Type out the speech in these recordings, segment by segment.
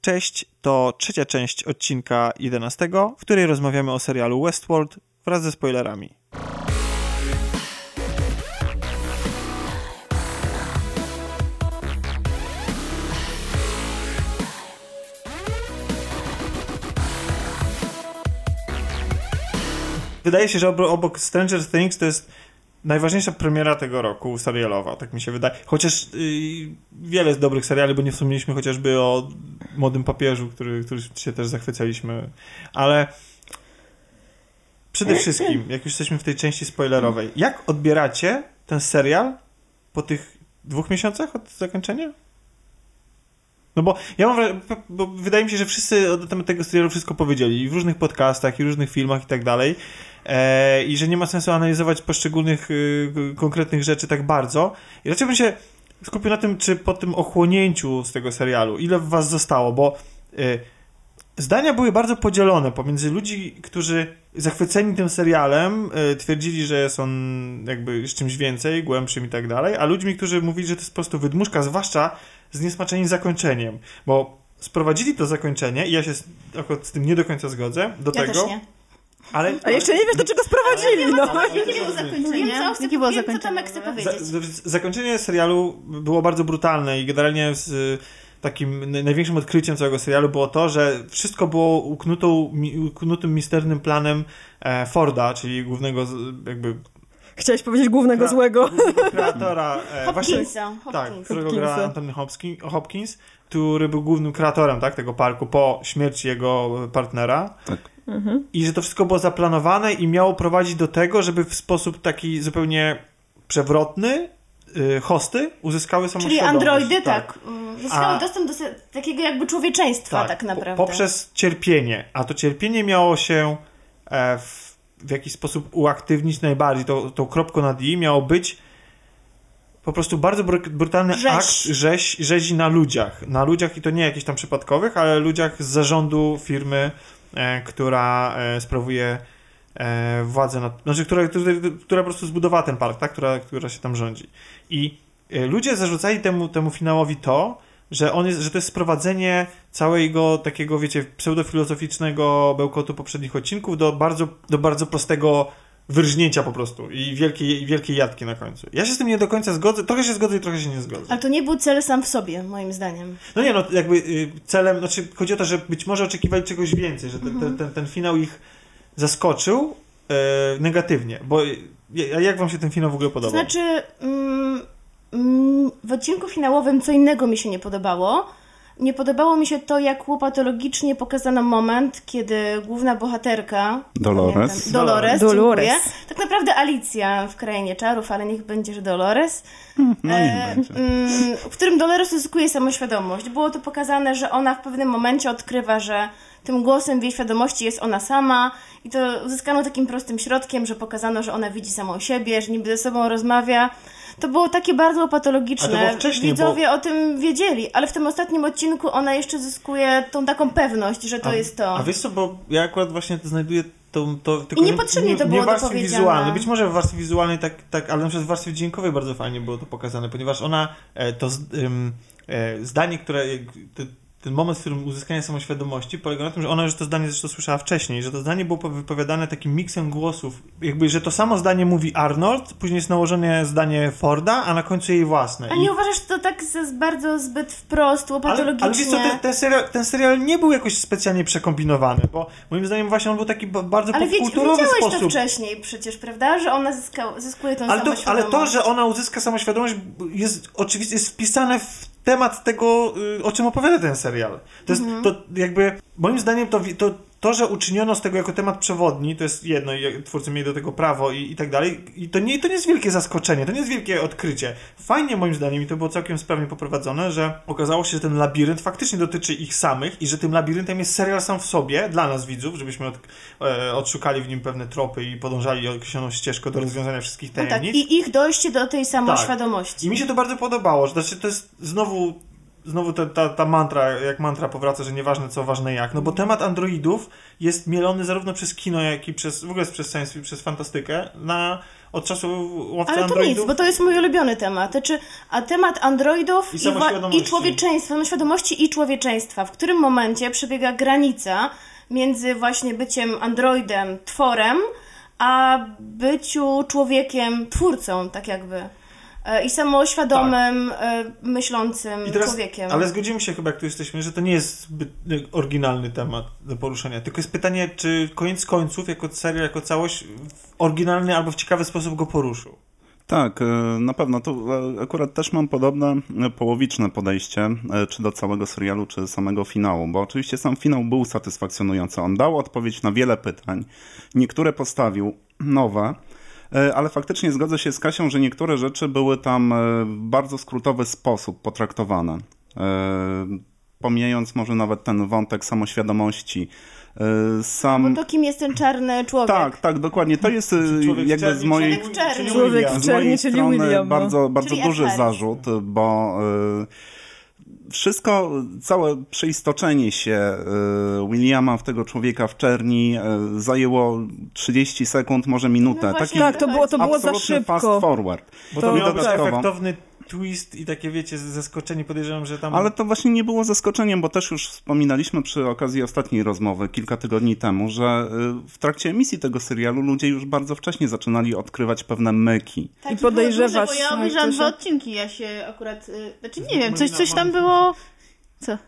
Cześć, to trzecia część odcinka 11, w której rozmawiamy o serialu Westworld wraz ze spoilerami. Wydaje się, że obok Stranger Things to jest najważniejsza premiera tego roku serialowa, tak mi się wydaje. Chociaż yy, wiele jest dobrych seriali, bo nie wspomnieliśmy chociażby o Młodym Papieżu, który, który się też zachwycaliśmy, ale przede wszystkim, jak już jesteśmy w tej części spoilerowej, jak odbieracie ten serial po tych dwóch miesiącach od zakończenia? No bo ja mam wrażenie, bo wydaje mi się, że wszyscy na temat tego serialu wszystko powiedzieli w różnych podcastach, i różnych filmach i tak dalej e, i że nie ma sensu analizować poszczególnych y, konkretnych rzeczy tak bardzo. I raczej bym się skupił na tym, czy po tym ochłonięciu z tego serialu, ile w was zostało, bo y, zdania były bardzo podzielone pomiędzy ludzi, którzy zachwyceni tym serialem y, twierdzili, że jest on jakby z czymś więcej, głębszym i tak dalej, a ludźmi, którzy mówili, że to jest po prostu wydmuszka, zwłaszcza z niesmaczeniem zakończeniem, bo sprowadzili to zakończenie i ja się z, akurat z tym nie do końca zgodzę, do Ja tego... Ale, A jeszcze nie wiesz, do czego sprowadzili, no. Jakie było zakończenie? Wiem, co chce- Jakie było wiem, co zakończenie? Tomek chce powiedzieć. Za, za, zakończenie serialu było bardzo brutalne i generalnie z y, takim największym odkryciem całego serialu było to, że wszystko było uknutą, mi, uknutym misternym planem e, Forda, czyli głównego z- jakby Chciałeś powiedzieć głównego Kra- złego. kreatora e, właśnie Hopkinsa. tak, Hopkins. którego gra. Anthony Hopkins, Hopkins, który był głównym kreatorem tak, tego parku po śmierci jego partnera. Mhm. I że to wszystko było zaplanowane i miało prowadzić do tego, żeby w sposób taki zupełnie przewrotny y, hosty uzyskały Czyli samoświadomość. androidy, tak. mm, Zyskały A- dostęp do takiego jakby człowieczeństwa tak, po- naprawdę. Poprzez cierpienie. A to cierpienie miało się e, w, w jakiś sposób uaktywnić najbardziej. To, tą kropką nad i miało być po prostu bardzo bru- brutalny Rzeź. akt rzeź, rzezi na ludziach. Na ludziach i to nie jakichś tam przypadkowych, ale ludziach z zarządu firmy, która e, sprawuje e, władzę nad... Znaczy, która, która, która po prostu zbudowała ten park, tak? która, która się tam rządzi. I e, ludzie zarzucali temu, temu finałowi to, że on jest, że to jest sprowadzenie całego takiego, wiecie, pseudofilozoficznego bełkotu poprzednich odcinków do bardzo, do bardzo prostego wyrżnięcia po prostu i wielkiej, wielkiej jadki na końcu. Ja się z tym nie do końca zgodzę, trochę się zgodzę i trochę się nie zgodzę. Ale to nie był cel sam w sobie, moim zdaniem. No nie, no jakby y, celem, znaczy chodzi o to, że być może oczekiwali czegoś więcej, że ten, ten, ten, ten finał ich zaskoczył e, negatywnie, bo y, ja- jak wam się ten finał w ogóle To podobał? znaczy, mm, mm, w odcinku finałowym co innego mi się nie podobało. Nie podobało mi się to, jak łopatologicznie pokazano moment, kiedy główna bohaterka... Dolores. pamiętam- Dolores, Dolores. dziękuję. Tak naprawdę Alicja w Krainie Czarów, ale niech będzie, że Dolores. No niech E, będzie. mm, w którym Dolores uzyskuje samoświadomość. Było to pokazane, że ona w pewnym momencie odkrywa, że tym głosem w jej świadomości jest ona sama i to uzyskano takim prostym środkiem, że pokazano, że ona widzi samą siebie, że niby ze sobą rozmawia. To było takie bardzo to patologiczne. Widzowie o tym wiedzieli, ale w tym ostatnim odcinku ona jeszcze zyskuje tą taką pewność, że to a, jest to. A wiesz co, bo ja akurat właśnie znajduję tą, to, I niepotrzebnie to nie, było nie w warstwie wizualnej. Być może w warstwie wizualnej tak, tak, ale na przykład w warstwie dźwiękowej bardzo fajnie było to pokazane, ponieważ ona, e, to z, e, zdanie, które, ten moment, w którym uzyskanie samoświadomości polega na tym, że ona już to zdanie zresztą słyszała wcześniej, że to zdanie było wypowiadane takim miksem głosów, jakby, że to samo zdanie mówi Arnold, później jest nałożone zdanie Forda, a na końcu jej własne. A I- nie uważasz, że to tak z- bardzo zbyt wprost, ale, łopatologicznie? ale wiesz co, ten, ten, serial, ten serial nie był jakoś specjalnie przekombinowany, bo moim zdaniem właśnie on był taki ba- bardzo Ale popkulturowy sposób. to wcześniej przecież, prawda? Że ona zyska, zyskuje tą Ale to, ale to, że ona uzyska samoświadomość jest oczywiście jest wpisane w temat tego, y, o czym opowiada ten serial. To jest Mhm. to jakby, moim zdaniem to, to, to, że uczyniono z tego jako temat przewodni, to jest jedno i twórcy mieli do tego prawo i, i tak dalej. I to nie, to nie jest wielkie zaskoczenie, to nie jest wielkie odkrycie. Fajnie moim zdaniem i to było całkiem sprawnie poprowadzone, że okazało się, że ten labirynt faktycznie dotyczy ich samych i że tym labiryntem jest serial sam w sobie, dla nas widzów, żebyśmy od, e, odszukali w nim pewne tropy i podążali określoną ścieżką do rozwiązania wszystkich No tak, tajemnic. i ich dojście do tej samoświadomości. I mi się to bardzo podobało, że znaczy to jest znowu znowu ta, ta, ta mantra, jak mantra powraca, że nieważne co, ważne jak. No bo temat androidów jest mielony zarówno przez kino, jak i przez, w ogóle przez science fiction, przez fantastykę, na, od czasu łowcy Ale to androidów. nic, bo to jest mój ulubiony temat. Znaczy, a temat androidów I i, i człowieczeństwa, świadomości i człowieczeństwa. W którym momencie przebiega granica między właśnie byciem androidem, tworem, a byciu człowiekiem, twórcą, tak jakby. E, I samoświadomym, e, myślącym I teraz, człowiekiem. ale zgodzimy się chyba, jak tu jesteśmy, że to nie jest zbyt y, oryginalny temat do poruszenia. Tylko jest pytanie, czy koniec końców, jako serial, jako całość, w oryginalny albo w ciekawy sposób go poruszył. Tak, e, na pewno. Tu e, akurat też mam podobne e, połowiczne podejście, e, czy do całego serialu, czy samego finału, bo oczywiście sam finał był satysfakcjonujący. On dał odpowiedź na wiele pytań, niektóre postawił nowe, e, ale faktycznie zgodzę się z Kasią, że niektóre rzeczy były tam e, w bardzo skrótowy sposób potraktowane. E, Pomijając może nawet ten wątek samoświadomości. E, Sam... Bo to kim jest ten czarny człowiek? Tak, tak, dokładnie. To jest e, Człowiek jakby z czerni, mojej... Człowiek w czerni. Człowiek w Z mojej czerni, czyli strony William, no. bardzo, bardzo Czyli duży zarzut, bo y, wszystko, całe przeistoczenie się y, Williama w tego człowieka w czerni y, zajęło 30 sekund, może minutę. No właśnie, Taki Tak, to było, to było za absolutny fast szybko. forward. Bo To to, miał być efektowny twist i takie, wiecie, zaskoczenie. Podejrzewam, że tam... Ale to właśnie nie było zaskoczeniem, bo też już wspominaliśmy przy okazji ostatniej rozmowy kilka tygodni temu, że y, w trakcie emisji tego serialu ludzie już bardzo wcześnie zaczynali odkrywać pewne myki. Tak, I podejrzewać. duże, Bo ja No, obejrzałam dwa odcinki, ja się akurat, y, znaczy nie wiem, coś, coś tam było, co?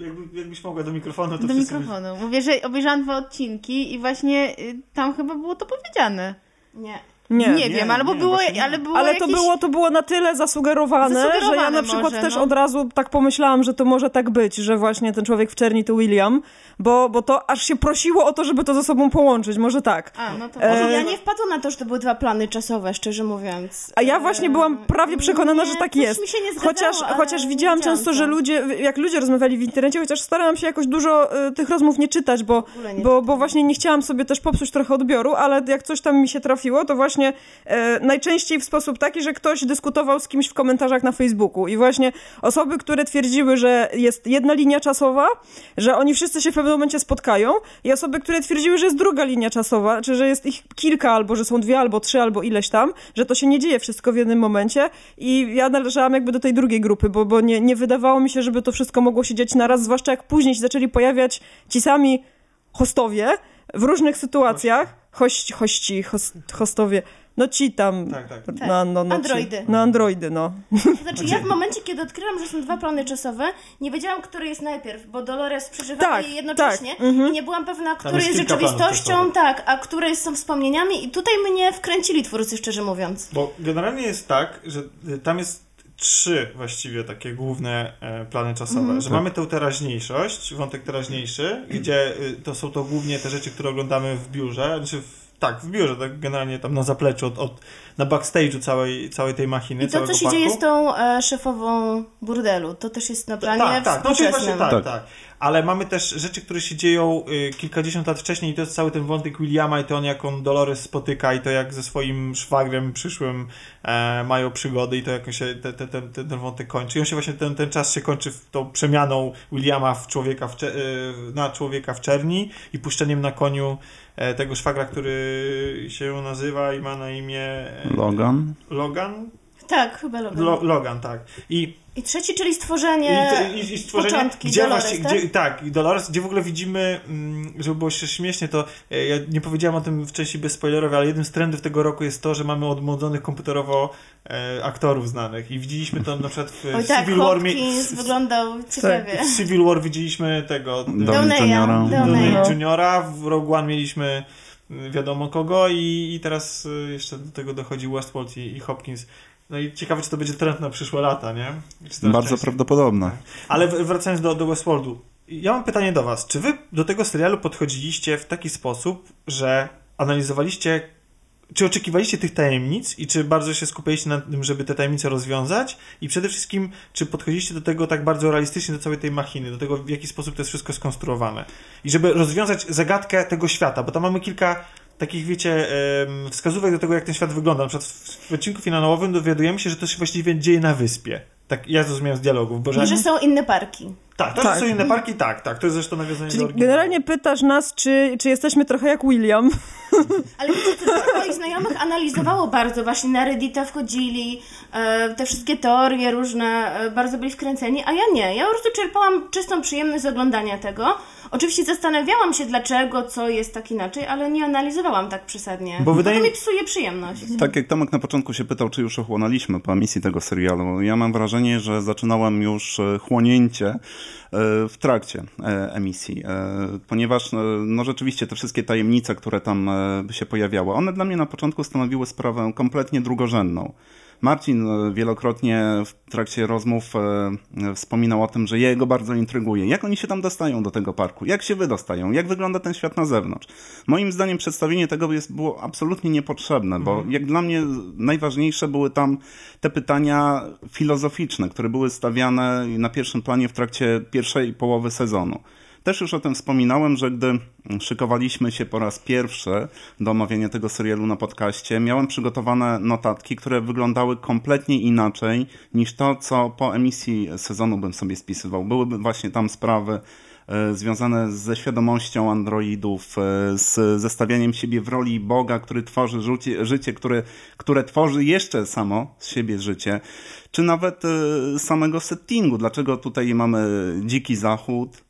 Jakby, jakbyś mogła do mikrofonu, to Do mikrofonu. Mówię, że obejrzałam dwa odcinki i właśnie y, tam chyba było to powiedziane. Nie. Nie. Nie, nie, wiem, albo nie, było, ale było Ale to jakieś... było, to było na tyle zasugerowane, że ja na przykład może, też no. od razu tak pomyślałam, że to może tak być, że właśnie ten człowiek w czerni to William, bo, bo to aż się prosiło o to, żeby to ze sobą połączyć, może tak. A, no to... E, Ja nie wpadłam na to, że to były dwa plany czasowe, szczerze mówiąc. A ja właśnie byłam prawie przekonana, nie, że tak jest. mi się nie zgadzało, Chociaż, chociaż widziałam często, co. że ludzie, jak ludzie rozmawiali w internecie, chociaż starałam się jakoś dużo y, tych rozmów nie czytać, bo, bo, bo właśnie nie chciałam sobie też popsuć trochę odbioru, ale jak coś tam mi się trafiło, to właśnie e, najczęściej w sposób taki, że ktoś dyskutował z kimś w komentarzach na Facebooku. I właśnie osoby, które twierdziły, że jest jedna linia czasowa, że oni wszyscy się w pewnym momencie spotkają i osoby, które twierdziły, że jest druga linia czasowa, czy że jest ich kilka, albo że są dwie, albo trzy, albo ileś tam, że to się nie dzieje wszystko w jednym momencie. I ja należałam jakby do tej drugiej grupy, bo, bo nie, nie wydawało mi się, żeby to wszystko mogło się dziać naraz, zwłaszcza jak później zaczęli pojawiać ci sami hostowie w różnych sytuacjach, hości, hości host, hostowie, no ci tam, Tak, tak. No, no, no, Androidy. Ci, no androidy, no. To znaczy, ja w momencie, kiedy odkryłam, że są dwa plany czasowe, nie wiedziałam, który jest najpierw, bo Dolores przeżywała Tak, je jednocześnie tak, mhm. i nie byłam pewna, który jest jest rzeczywistością, tak, a które są wspomnieniami i tutaj mnie wkręcili twórcy, szczerze mówiąc. Bo generalnie jest tak, że tam jest trzy właściwie takie główne e, plany czasowe, Mhm. że mamy tę teraźniejszość, wątek teraźniejszy, gdzie y, to są to głównie te rzeczy, które oglądamy w biurze, znaczy w, tak, w biurze, tak generalnie tam na zapleczu, od, od, na backstage'u całej, całej tej machiny, I to, co się parku. dzieje z tą e, szefową burdelu, to też jest na planie Tak, tak, no, czyli właśnie tak, Tak. tak. Ale mamy też rzeczy, które się dzieją y, kilkadziesiąt lat wcześniej i to jest cały ten wątek Williama i to on jak on Dolores spotyka i to jak ze swoim szwagrem przyszłym e, mają przygody i to jak się te, te, ten, ten, ten wątek kończy. I on się właśnie, ten, ten czas się kończy w tą przemianą Williama w człowieka w, y, na człowieka w czerni i puszczeniem na koniu tego szwagra, który się nazywa i ma na imię e, Logan. Logan? Tak, chyba Logan. Lo, Logan, tak. I I trzeci, czyli stworzenie I, i, i stworzenie, początki gdzie Dolores, właśnie, tak? Gdzie, tak, i Dolores, gdzie w ogóle widzimy, mm, żeby było się śmiesznie, to e, ja nie powiedziałem o tym w części bezspoilerowej, ale jednym z trendów tego roku jest to, że mamy odmłodzonych komputerowo e, aktorów znanych i widzieliśmy to na przykład w Oj tak, Civil War. Hopkins wyglądał ciekawie. w Civil War widzieliśmy tego Downey Juniora. Downey. Juniora, w Rogue One mieliśmy y, wiadomo kogo i, i teraz y, jeszcze do tego dochodzi Westworld i, i Hopkins. No i ciekawe, czy to będzie trend na przyszłe lata, nie? Bardzo częściej. prawdopodobne. Ale w- wracając do, do Westworldu. Ja mam pytanie do was. Czy wy do tego serialu podchodziliście w taki sposób, że analizowaliście, czy oczekiwaliście tych tajemnic i czy bardzo się skupialiście na tym, żeby te tajemnice rozwiązać? I przede wszystkim, czy podchodziliście do tego tak bardzo realistycznie, do całej tej machiny, do tego, w jaki sposób to jest wszystko skonstruowane? I żeby rozwiązać zagadkę tego świata, bo tam mamy kilka takich, wiecie, wskazówek do tego, jak ten świat wygląda. Na przykład w odcinku finałowym dowiadujemy się, że to się właściwie dzieje na wyspie. Tak, ja zrozumiałem z dialogów, bo że... I że są inne parki. Tak, to, Tak. są inne parki, tak, tak. To jest zresztą nawiązanie Czyli do oryginału. generalnie pytasz nas, czy, czy jesteśmy trochę jak William. Ale wiecie, moich znajomych analizowało bardzo, właśnie na Reddita wchodzili, e, te wszystkie teorie różne, e, bardzo byli wkręceni, a ja nie. Ja po prostu czerpałam czystą przyjemność z oglądania tego. Oczywiście zastanawiałam się dlaczego, co jest tak inaczej, ale nie analizowałam tak przesadnie. Bo Bo wydaje to mi- mi psuje przyjemność. Tak jak Tomek na początku się pytał, czy już ochłonęliśmy po emisji tego serialu, ja mam wrażenie, że zaczynałem już e, chłonięcie e, w trakcie e, emisji, ponieważ no rzeczywiście te wszystkie tajemnice, które tam się pojawiały, one dla mnie na początku stanowiły sprawę kompletnie drugorzędną. Marcin e, wielokrotnie w trakcie rozmów e, e, wspominał o tym, że jego bardzo intryguje. Jak oni się tam dostają do tego parku? Jak się wydostają? Jak wygląda ten świat na zewnątrz? Moim zdaniem przedstawienie tego jest, było absolutnie niepotrzebne, bo jak dla mnie najważniejsze były tam te pytania filozoficzne, które były stawiane na pierwszym planie w trakcie pierwszej połowy sezonu. Też już o tym wspominałem, że gdy szykowaliśmy się po raz pierwszy do omawiania tego serialu na podcaście, miałem przygotowane notatki, które wyglądały kompletnie inaczej niż to, co po emisji sezonu bym sobie spisywał. Byłyby właśnie tam sprawy e, związane ze świadomością androidów, e, z zestawianiem siebie w roli Boga, który tworzy życie, które, które tworzy jeszcze samo z siebie życie, czy nawet e, samego settingu. Dlaczego tutaj mamy dziki zachód?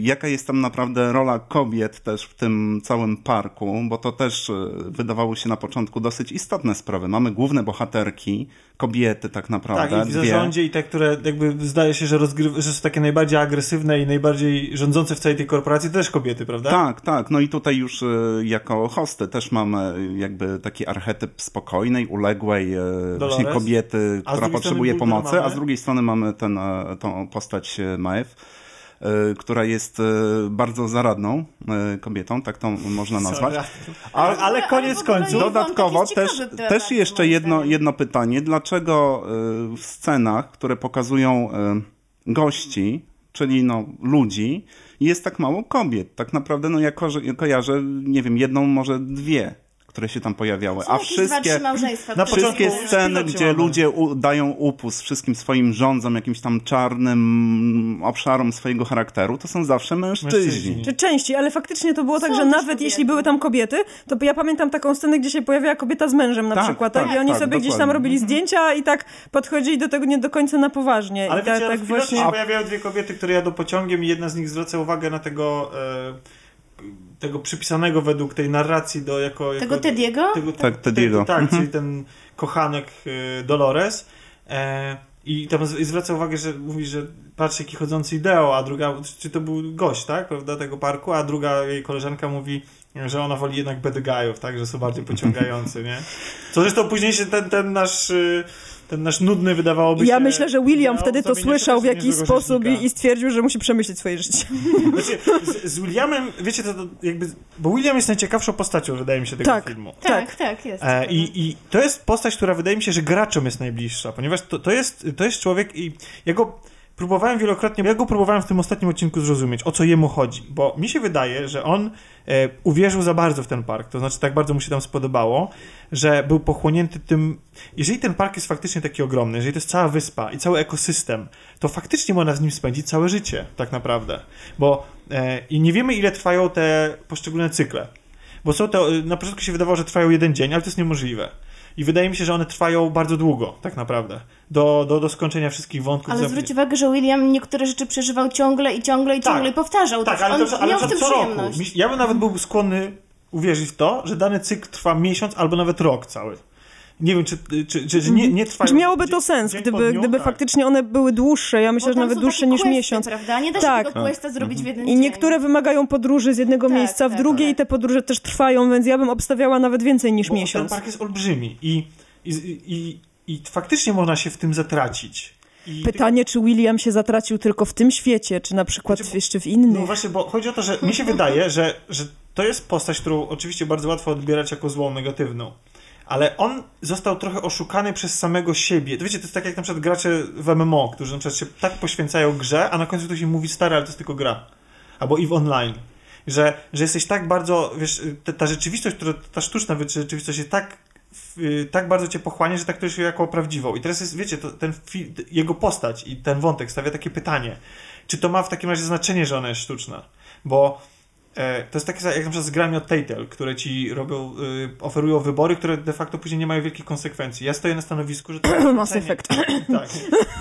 Jaka jest tam naprawdę rola kobiet też w tym całym parku, bo to też y, wydawało się na początku dosyć istotne sprawy. Mamy główne bohaterki, kobiety tak naprawdę, Tak, i w zarządzie i te, które jakby zdaje się, że, rozgryw- że są takie najbardziej agresywne i najbardziej rządzące w całej tej korporacji, też kobiety, prawda? Tak, tak. No i tutaj już y, jako hosty też mamy y, jakby taki archetyp spokojnej, uległej y, właśnie kobiety, A która potrzebuje pomocy, a mamy? z drugiej strony mamy ten, e, tą postać e, y, która jest y, bardzo zaradną y, kobietą, tak to można nazwać. Ale, ale koniec końców. Dodatkowo też, też jeszcze jedno, jedno pytanie. Dlaczego w scenach, które pokazują gości, czyli no, ludzi, jest tak mało kobiet? Tak naprawdę no, ja ko- kojarzę, nie wiem, jedną, może dwie, które się tam pojawiały. A jakieś dwa, trzy wszystkie, małżeństwa, Na wszystkie sceny, gdzie ludzie u, dają upust wszystkim swoim rządzom, jakimś tam czarnym obszarom swojego charakteru, to są zawsze mężczyźni. Mężczyźni. Czy części, ale faktycznie to było tak, Są że też nawet kobiety. jeśli były tam kobiety, to ja pamiętam taką scenę, gdzie się pojawiała kobieta z mężem na Tak, przykład, tak, tak, i oni tak, sobie gdzieś tam robili zdjęcia i tak podchodzili do tego nie do końca na poważnie. Ale I tak, wiecie, tak pilocie właśnie... się pojawiają dwie kobiety, które jadą pociągiem i jedna z nich zwraca uwagę na tego e, tego przypisanego według tej narracji do jako... jako Tego Tediego? Tego, Tak, Tediego. Tak, Mhm. czyli ten kochanek e, Dolores. E, I tam z- i zwraca uwagę, że mówi, że patrz jaki chodzący ideo, a druga, czy to był gość, tak, prawda, tego parku, a druga jej koleżanka mówi, że ona woli jednak bad guyów, tak, że są bardziej pociągający, nie? Co zresztą później się ten, ten nasz... Ten nasz nudny wydawałoby się... Ja myślę, że William wtedy to słyszał w jakiś sposób i, i stwierdził, że musi przemyśleć swoje życie. Znaczy, z, z Williamem, wiecie, to, to jakby... Bo William jest najciekawszą postacią, wydaje mi się, tego Tak. filmu. Tak, tak, jest. E, i, I to jest postać, która wydaje mi się, że graczom jest najbliższa, ponieważ to, to, jest, to jest człowiek i ja go próbowałem wielokrotnie, ja go próbowałem w tym ostatnim odcinku zrozumieć, o co jemu chodzi, bo mi się wydaje, że on e, uwierzył za bardzo w ten park, to znaczy tak bardzo mu się tam spodobało, że był pochłonięty tym, jeżeli ten park jest faktycznie taki ogromny, jeżeli to jest cała wyspa i cały ekosystem, to faktycznie można z nim spędzić całe życie, tak naprawdę, bo e, i nie wiemy ile trwają te poszczególne cykle, bo są to, na początku się wydawało, że trwają jeden dzień, ale to jest niemożliwe. I wydaje mi się, że one trwają bardzo długo, tak naprawdę. Do, do, do skończenia wszystkich wątków. Ale zwróć uwagę, że William niektóre rzeczy przeżywał ciągle i ciągle i Tak. ciągle i powtarzał. Tak, ale, on to, ale miał w tym co roku. przyjemność. Mi- Ja bym nawet był skłonny uwierzyć w to, że dany cykl trwa miesiąc albo nawet rok cały. Nie wiem, czy, czy, czy, czy nie, nie trwają... Czy miałoby to dzień- sens, dzień gdyby, dniu? gdyby Tak. faktycznie one były dłuższe? Ja myślę, że nawet dłuższe niż questy, miesiąc. prawda? Nie da Tak. się tego questa zrobić w jeden I dzień. niektóre wymagają podróży z jednego Tak, miejsca w tak, drugie tak. i te podróże też trwają, więc ja bym obstawiała nawet więcej niż Bo miesiąc. ten park jest olbrzymi i, i, i, i faktycznie można się w tym zatracić. I Pytanie, czy William się zatracił tylko w tym świecie, czy na przykład Znaczy, jeszcze w No innych? właśnie, bo chodzi o to, że mi się wydaje, że, że to jest postać, którą oczywiście bardzo łatwo odbierać jako złą, negatywną. Ale on został trochę oszukany przez samego siebie. To wiecie, to jest tak jak na przykład gracze w MMO, którzy na przykład się tak poświęcają grze, a na końcu ktoś im mówi stary, ale to jest tylko gra. Albo EVE Online. Że, że jesteś tak bardzo, wiesz, ta, ta rzeczywistość, która, ta sztuczna rzeczywistość jest tak w, y, tak bardzo cię pochłania, że traktujesz ją jako prawdziwą. I teraz jest, wiecie, to, ten jego postać i ten wątek stawia takie pytanie, czy to ma w takim razie znaczenie, że ona jest sztuczna? Bo to jest takie jak na przykład z grami od Telltale, które ci robią, y, oferują wybory, które de facto później nie mają wielkich konsekwencji. Ja stoję na stanowisku, że to ma Mass Effect. tak,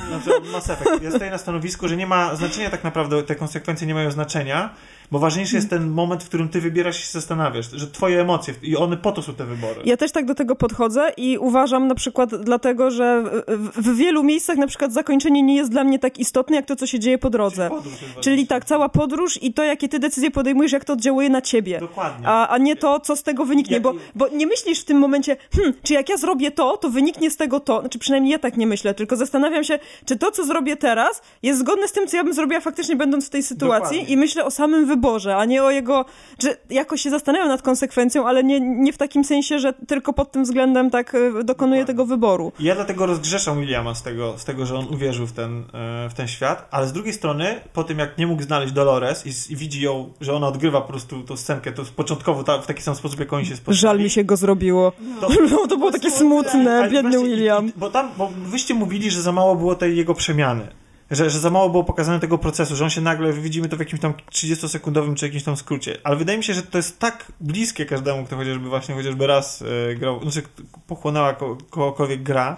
znaczy Mass Effect. Ja stoję na stanowisku, że nie ma znaczenia tak naprawdę, te konsekwencje nie mają znaczenia, bo ważniejszy jest ten moment, w którym ty wybierasz i się zastanawiasz, że twoje emocje, i one po to są te wybory. Ja też tak do tego podchodzę i uważam na przykład dlatego, że w, w wielu miejscach na przykład zakończenie nie jest dla mnie tak istotne, jak to, co się dzieje po drodze. Czyli ważniejsza. tak, cała podróż i to, jakie ty decyzje podejmujesz, jak to oddziałuje na ciebie. Dokładnie. A, a nie to, co z tego wyniknie, bo, bo nie myślisz w tym momencie, hmm, czy jak ja zrobię to, to wyniknie z tego to. Znaczy przynajmniej ja tak nie myślę, tylko zastanawiam się, czy to, co zrobię teraz, jest zgodne z tym, co ja bym zrobiła faktycznie będąc w tej sytuacji Dokładnie. i myślę o samym wyborze, a nie o jego, że jakoś się zastanawiam nad konsekwencją, ale nie, nie w takim sensie, że tylko pod tym względem tak e, Dokładnie. tego wyboru. Ja dlatego rozgrzeszam Williama z tego, z tego, że on uwierzył w ten, e, w ten świat, ale z drugiej strony, po tym jak nie mógł znaleźć Dolores i, i widzi ją, że ona odgrywa po prostu tą scenkę, to początkowo ta, w taki sam sposób, jak oni się spotkali. Żal mi się go zrobiło. To, No, to było takie smutne, biedny William. i- Bo tam, bo wyście mówili, że za mało było tej jego przemiany. Że, że za mało było pokazane tego procesu, że on się nagle, widzimy to w jakimś tam 30-sekundowym czy jakimś tam skrócie. Ale wydaje mi się, że to jest tak bliskie każdemu, kto chociażby właśnie chociażby raz e, grał, znaczy pochłonęła ko, kogokolwiek gra.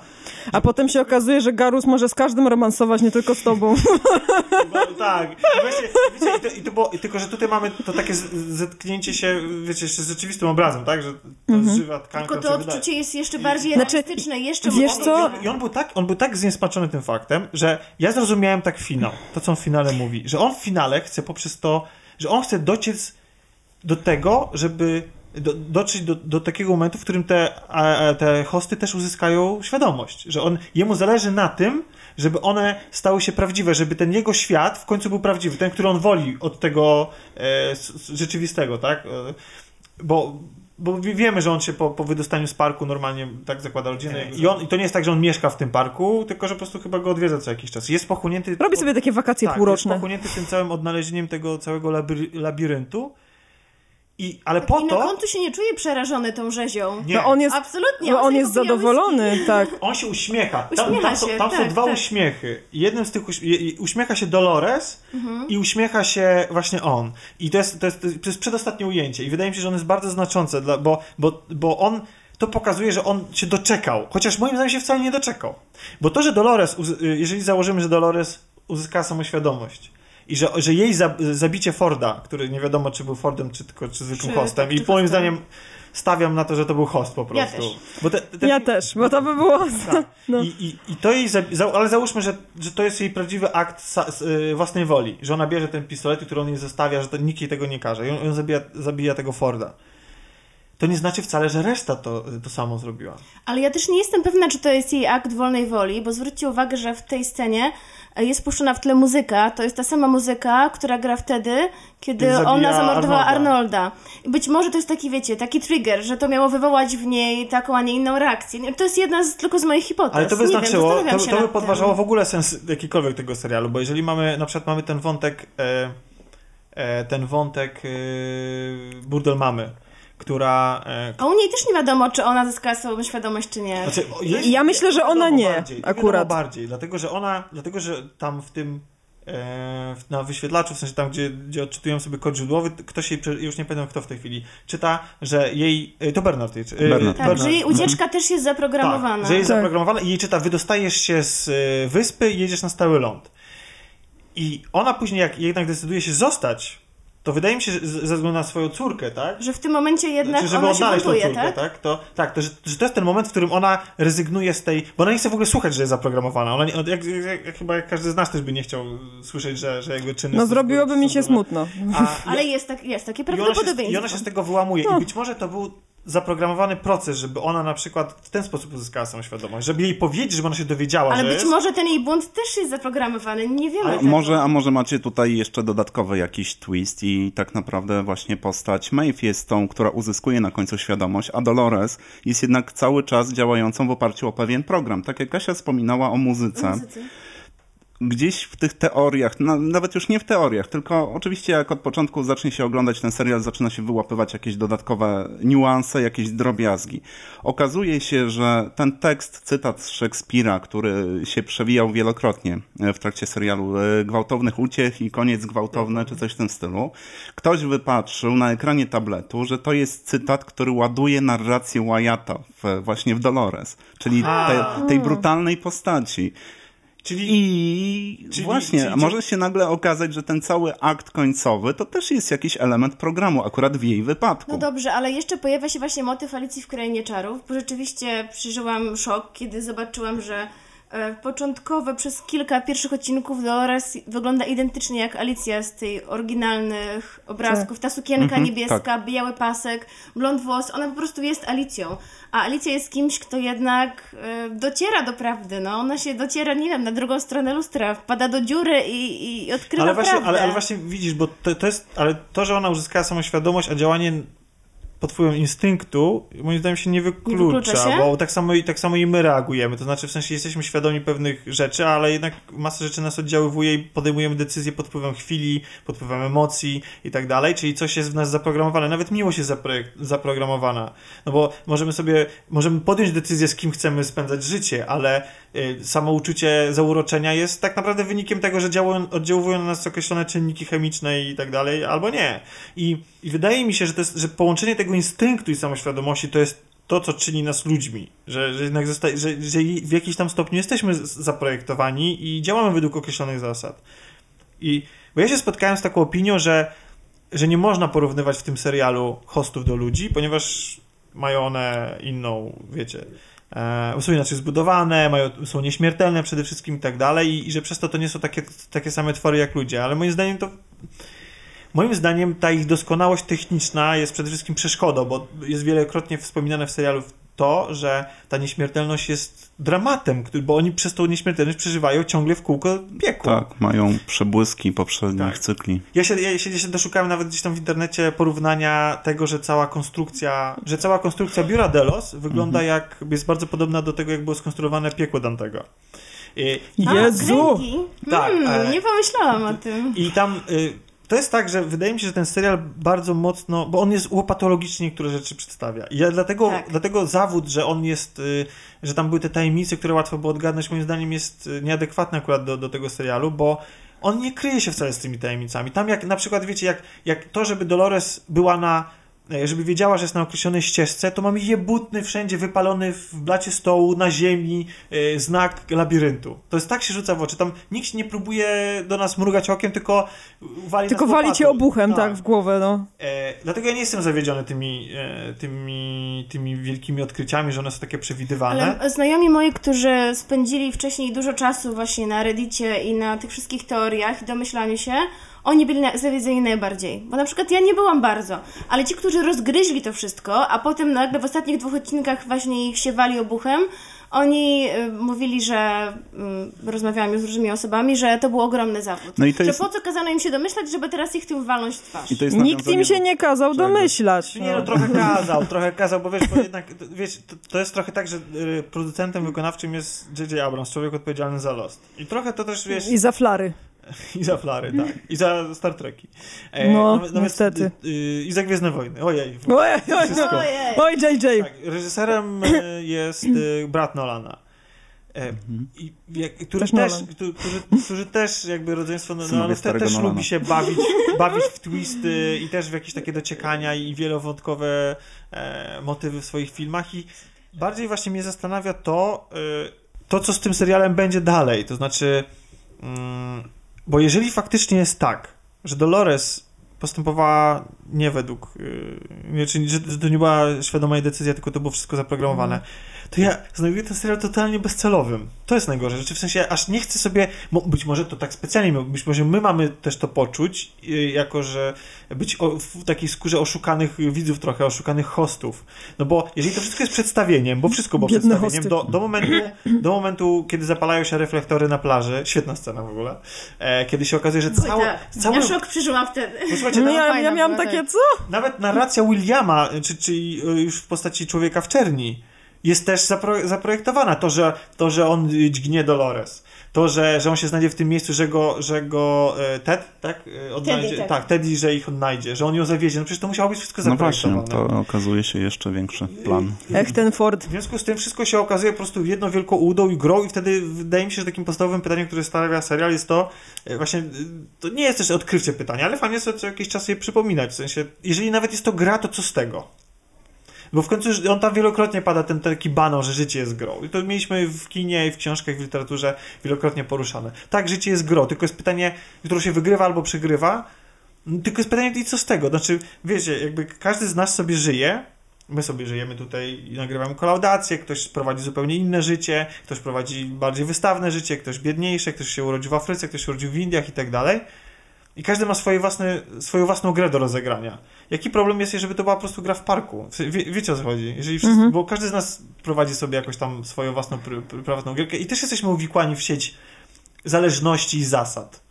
A potem się okazuje, że Garus może z każdym romansować, nie tylko z tobą. Bo, tak. I Właśnie, wiecie, i to, i to było, i tylko, że tutaj mamy to takie z- zetknięcie się, wiecie, z rzeczywistym obrazem, tak? Że to jest żywa tkanka. Tylko to wydaje. odczucie jest jeszcze bardziej Znaczy, realistyczne, jeszcze wiesz co? I on był tak, on był tak zniesmaczony tym faktem, że ja zrozumiałem tak finał, to co on w finale mówi, że on w finale chce poprzez to, że on chce dociec do tego, żeby do, dotrzeć do, do takiego momentu, w którym te, a, a, te hosty też uzyskają świadomość, że on, jemu zależy na tym, żeby one stały się prawdziwe, żeby ten jego świat w końcu był prawdziwy, ten, który on woli od tego e, rzeczywistego, tak? E, bo, bo wie- wiemy, że on się po, po wydostaniu z parku normalnie tak zakłada rodzinę. I, on, I to nie jest tak, że on mieszka w tym parku, tylko że po prostu chyba go odwiedza co jakiś czas. Jest pochłonięty. Robi sobie takie wakacje tak, półroczne. Jest pochłonięty tym całym odnalezieniem tego całego labiry, labiryntu. I, ale po I na to. końcu się nie czuje przerażony tą rzezią. Nie, No on jest, Absolutnie. no on sobie jest zadowolony, tak. on się uśmiecha. Tam, Uśmiecha tam, są, się, tam są tak, dwa tak. uśmiechy. Jednym z tych uśmiecha się Dolores Mhm. i uśmiecha się właśnie on. I to jest, to, jest, to jest przedostatnie ujęcie. I wydaje mi się, że on jest bardzo znaczące, dla, bo, bo, bo on to pokazuje, że on się doczekał. Chociaż moim zdaniem się wcale nie doczekał. Bo to, że Dolores, y, jeżeli założymy, że Dolores uzyskała samoświadomość i że, że jej za, zabicie Forda, który nie wiadomo, czy był Fordem, czy tylko czy zwykłym Czy- hostem, tak, i czy moim hostem. zdaniem stawiam na to, że to był host po Ja prostu. też. Bo te, te, Ja też, bo to by było... tak. No. I, i, I to jej, za, ale załóżmy, że, że to jest jej prawdziwy akt sa, s, y, własnej woli, że ona bierze ten pistolet, który on jej zostawia, że to, nikt jej tego nie każe i on, on zabija, zabija tego Forda. To nie znaczy wcale, że reszta to, to samo zrobiła. Ale ja też nie jestem pewna, czy to jest jej akt wolnej woli, bo zwróćcie uwagę, że w tej scenie e, jest puszczona w tle muzyka. To jest ta sama muzyka, która gra wtedy, kiedy ona zamordowała Arnolda. Arnolda. Być może to jest taki, wiecie, taki trigger, że to miało wywołać w niej taką, a nie inną reakcję. To jest jedna z, tylko z moich hipotez. Ale to by nie znaczyło, wiem, to, to by nad tym. podważało w ogóle sens jakikolwiek tego serialu, bo jeżeli mamy, na przykład mamy ten wątek, e, e, ten wątek e, burdel mamy, która... E, A u niej też nie wiadomo, czy ona zyskała swoją świadomość, czy nie. Znaczy, jest, Ja myślę, że ona nie, bardziej, akurat. bardziej, dlatego że ona, dlatego że tam w tym e, na wyświetlaczu, w sensie tam, gdzie, gdzie odczytują sobie kod źródłowy, ktoś jej, już nie pamiętam kto w tej chwili, czyta, że jej, e, to Bernard jej, Bernard. tak, że jej ucieczka też jest zaprogramowana. tak, że jest Tak. zaprogramowana i jej czyta, wydostajesz się z wyspy i jedziesz na stały ląd. I ona później, jak jednak decyduje się zostać, to wydaje mi się, że ze względu na swoją córkę, tak? Że w tym momencie jednak Znaczy, żeby ona się odnaleźć tą buntuje, córkę, tak? tak? To, tak, to, że, że to jest ten moment, w którym ona rezygnuje z tej. Bo ona nie chce w ogóle słuchać, że jest zaprogramowana. Ona nie, jak, jak, jak, chyba jak każdy z nas też by nie chciał słyszeć, że, że jego czyny No zrobiłoby mi się smutno. A, Ale jest, tak, jest takie i, ona się, prawdopodobieństwo. I ona się z tego wyłamuje. No. I być może to był zaprogramowany proces, żeby ona na przykład w ten sposób uzyskała samoświadomość. Żeby jej powiedzieć, żeby ona się dowiedziała, Ale że być jest. może ten jej błąd też jest zaprogramowany, nie wiemy tego. Może, a może macie tutaj jeszcze dodatkowy jakiś twist i tak naprawdę właśnie postać Maeve jest tą, która uzyskuje na końcu świadomość, a Dolores jest jednak cały czas działającą w oparciu o pewien program. Tak jak Kasia wspominała o muzyce. Muzycy. Gdzieś w tych teoriach, no, nawet już nie w teoriach, tylko oczywiście jak od początku zacznie się oglądać ten serial, zaczyna się wyłapywać jakieś dodatkowe niuanse, jakieś drobiazgi. Okazuje się, że ten tekst, cytat z Szekspira, który się przewijał wielokrotnie w trakcie serialu e, Gwałtownych Uciech i Koniec Gwałtowny, czy coś w tym stylu, ktoś wypatrzył na ekranie tabletu, że to jest cytat, który ładuje narrację Wyatta w, właśnie w Dolores, czyli te, tej brutalnej postaci. Czyli I Czyli- właśnie, czyli- może się nagle okazać, że ten cały akt końcowy to też jest jakiś element programu, akurat w jej wypadku. No dobrze, ale jeszcze pojawia się właśnie motyw Alicji w Krainie Czarów, bo rzeczywiście przeżyłam szok, kiedy zobaczyłam, że początkowe przez kilka pierwszych odcinków Dolores wygląda identycznie jak Alicja z tej oryginalnych obrazków. Ta sukienka Mhm, niebieska, biały pasek, blond włos, ona po prostu jest Alicją. A Alicja jest kimś, kto jednak e, dociera do prawdy, no. Ona się dociera, nie wiem, na drugą stronę lustra, wpada do dziury i, i odkrywa ale właśnie, prawdę. ale, ale właśnie widzisz, bo to, to jest, ale to, że ona uzyskała samoświadomość, a działanie pod wpływem instynktu, moim zdaniem się nie wyklucza, wyklucza się? bo tak samo, i, tak samo i my reagujemy. To znaczy, w sensie jesteśmy świadomi pewnych rzeczy, ale jednak masa rzeczy nas oddziaływuje i podejmujemy decyzje pod wpływem chwili, pod wpływem emocji i tak dalej, czyli coś jest w nas zaprogramowane. Nawet miłość jest zapro- zaprogramowana. No bo możemy sobie, możemy podjąć decyzję, z kim chcemy spędzać życie, ale y, samo uczucie zauroczenia jest tak naprawdę wynikiem tego, że działają, oddziałują na nas określone czynniki chemiczne i tak dalej, albo nie. I, I wydaje mi się, że, jest, że połączenie tego instynktu i samoświadomości to jest to, co czyni nas ludźmi, że, że jednak zosta- że, że w jakiś tam stopniu jesteśmy zaprojektowani i działamy według określonych zasad. I bo ja się spotkałem z taką opinią, że, że nie można porównywać w tym serialu hostów do ludzi, ponieważ mają one inną, wiecie, e, są inaczej zbudowane, mają, są nieśmiertelne przede wszystkim i tak dalej i, i że przez to to nie są takie, takie same twory jak ludzie, ale moim zdaniem to Moim zdaniem ta ich doskonałość techniczna jest przede wszystkim przeszkodą, bo jest wielokrotnie wspominane w serialu to, że ta nieśmiertelność jest dramatem, bo oni przez tą nieśmiertelność przeżywają ciągle w kółko piekło. Tak, mają przebłyski poprzednich Tak. cykli. Ja się, ja się, ja się doszukałem nawet gdzieś tam w internecie porównania tego, że cała konstrukcja, że cała konstrukcja biura Delos wygląda jak, jest bardzo podobna do tego, jak było skonstruowane piekło Dantego. I, A, Jezu! kręgi? Tak, Hmm, e- nie pomyślałam o tym. I tam y, to jest tak, że wydaje mi się, że ten serial bardzo mocno, bo on jest łopatologicznie niektóre rzeczy przedstawia. I ja dlatego, Tak. dlatego zawód, że on jest, y, że tam były te tajemnice, które łatwo było odgadnąć, moim zdaniem jest y, nieadekwatny akurat do, do tego serialu, bo on nie kryje się wcale z tymi tajemnicami. Tam jak na przykład, wiecie, jak, jak to, żeby Dolores była na żeby wiedziała, że jest na określonej ścieżce, to mamy jebutny wszędzie wypalony w blacie stołu, na ziemi, e, znak labiryntu. To jest tak się rzuca w oczy. Tam nikt nie próbuje do nas mrugać okiem, tylko wali Tylko nas wali cię obuchem, tak, w głowę, no. E, dlatego ja nie jestem zawiedziony tymi, e, tymi, tymi wielkimi odkryciami, że one są takie przewidywalne. Ale znajomi moi, którzy spędzili wcześniej dużo czasu właśnie na Reddicie i na tych wszystkich teoriach i domyślaniu się, oni byli na, zawiedzeni najbardziej. Bo na przykład ja nie byłam bardzo, ale ci, którzy rozgryźli to wszystko, a potem nagle w ostatnich dwóch odcinkach właśnie ich siewali obuchem, oni y, mówili, że y, rozmawiałam już z różnymi osobami, że to był ogromny zawód. No i to że jest- po co kazano im się domyślać, żeby teraz ich tym walnąć w twarz. I to jest Nikt im się do- nie kazał Czego? domyślać. Nie no, trochę kazał, trochę kazał, bo wiesz, bo jednak, to- wiesz, to, to jest trochę tak, że y, producentem wykonawczym jest J.J. Abrams, człowiek odpowiedzialny za Lost. I trochę to też, wiesz, I za flary. I za Flary, tak, i za Star Treki. E, No, natomiast, niestety. y, y, I za Gwiezdne Wojny, ojej. Oj, oj, Wszystko. oj, Ojej. oj, JJ. Tak, reżyserem y, jest y, brat Nolana. E, i, jak, który Też też, Nolan. którzy, którzy, którzy też jakby rodzeństwo Nolanów te, też Nolana. lubi się bawić, bawić w twisty i też w jakieś takie dociekania i wielowątkowe e, motywy w swoich filmach i bardziej właśnie mnie zastanawia to, y, to co z tym serialem będzie dalej, to znaczy mm, bo jeżeli faktycznie jest tak, że Dolores postępowała nie według, yy, czyli że to nie była świadoma jej decyzja, tylko to było wszystko zaprogramowane, to ja znajduję ten serial totalnie bezcelowym. To jest najgorsze. Znaczy w sensie aż nie chcę sobie, być może to tak specjalnie, być może my mamy też to poczuć, yy, jako że być w takiej skórze oszukanych widzów trochę, oszukanych hostów. No bo jeżeli to wszystko jest przedstawieniem, bo wszystko było Biedne przedstawieniem, do, do, momentu, do momentu, kiedy zapalają się reflektory na plaży, świetna scena w ogóle, e, kiedy się okazuje, że Oj, całe, tak. całe Ja szok przeżyłam wtedy. Posłuchajcie, No ja, ja miałam takie, tak. co? nawet narracja Williama, czy, czy już w postaci człowieka w czerni, jest też zapro, zaprojektowana. To że, to, że on dźgnie Dolores. To, że, że on się znajdzie w tym miejscu, że go, że go e, Ted, tak? E, Odnajdzie, tak. tak, Teddy, że ich odnajdzie, że on ją zawiezie. No przecież to musiało być wszystko No właśnie, zaprojektowane. to okazuje się jeszcze większy plan. Ech, ten Ford. W związku z tym wszystko się okazuje po prostu jedną wielką udą i grą i wtedy wydaje mi się, że takim podstawowym pytaniem, które stawia serial jest to, e, właśnie, to nie jest też odkrywcze pytanie, ale fajnie jest co jakiś czas je przypominać, w sensie, jeżeli nawet jest to gra, to co z tego? Bo w końcu on tam wielokrotnie pada ten taki banał, że życie jest grą. I to mieliśmy w kinie i w książkach, w literaturze wielokrotnie poruszane. Tak, życie jest grą, tylko jest pytanie, którą się wygrywa albo przegrywa. Tylko jest pytanie, i co z tego? Znaczy, wiecie, jakby każdy z nas sobie żyje, my sobie żyjemy tutaj i nagrywamy kolaudację, ktoś prowadzi zupełnie inne życie, ktoś prowadzi bardziej wystawne życie, ktoś biedniejsze, ktoś się urodził w Afryce, ktoś się urodził w Indiach i tak dalej. I każdy ma swoje własne, swoją własną grę do rozegrania. Jaki problem jest, jeżeli to była po prostu gra w parku? Wie, wiecie o co chodzi? Jeżeli wszyscy, Mhm. Bo każdy z nas prowadzi sobie jakoś tam swoją własną pr, pr, prywatną gierkę i też jesteśmy uwikłani w sieć zależności i zasad.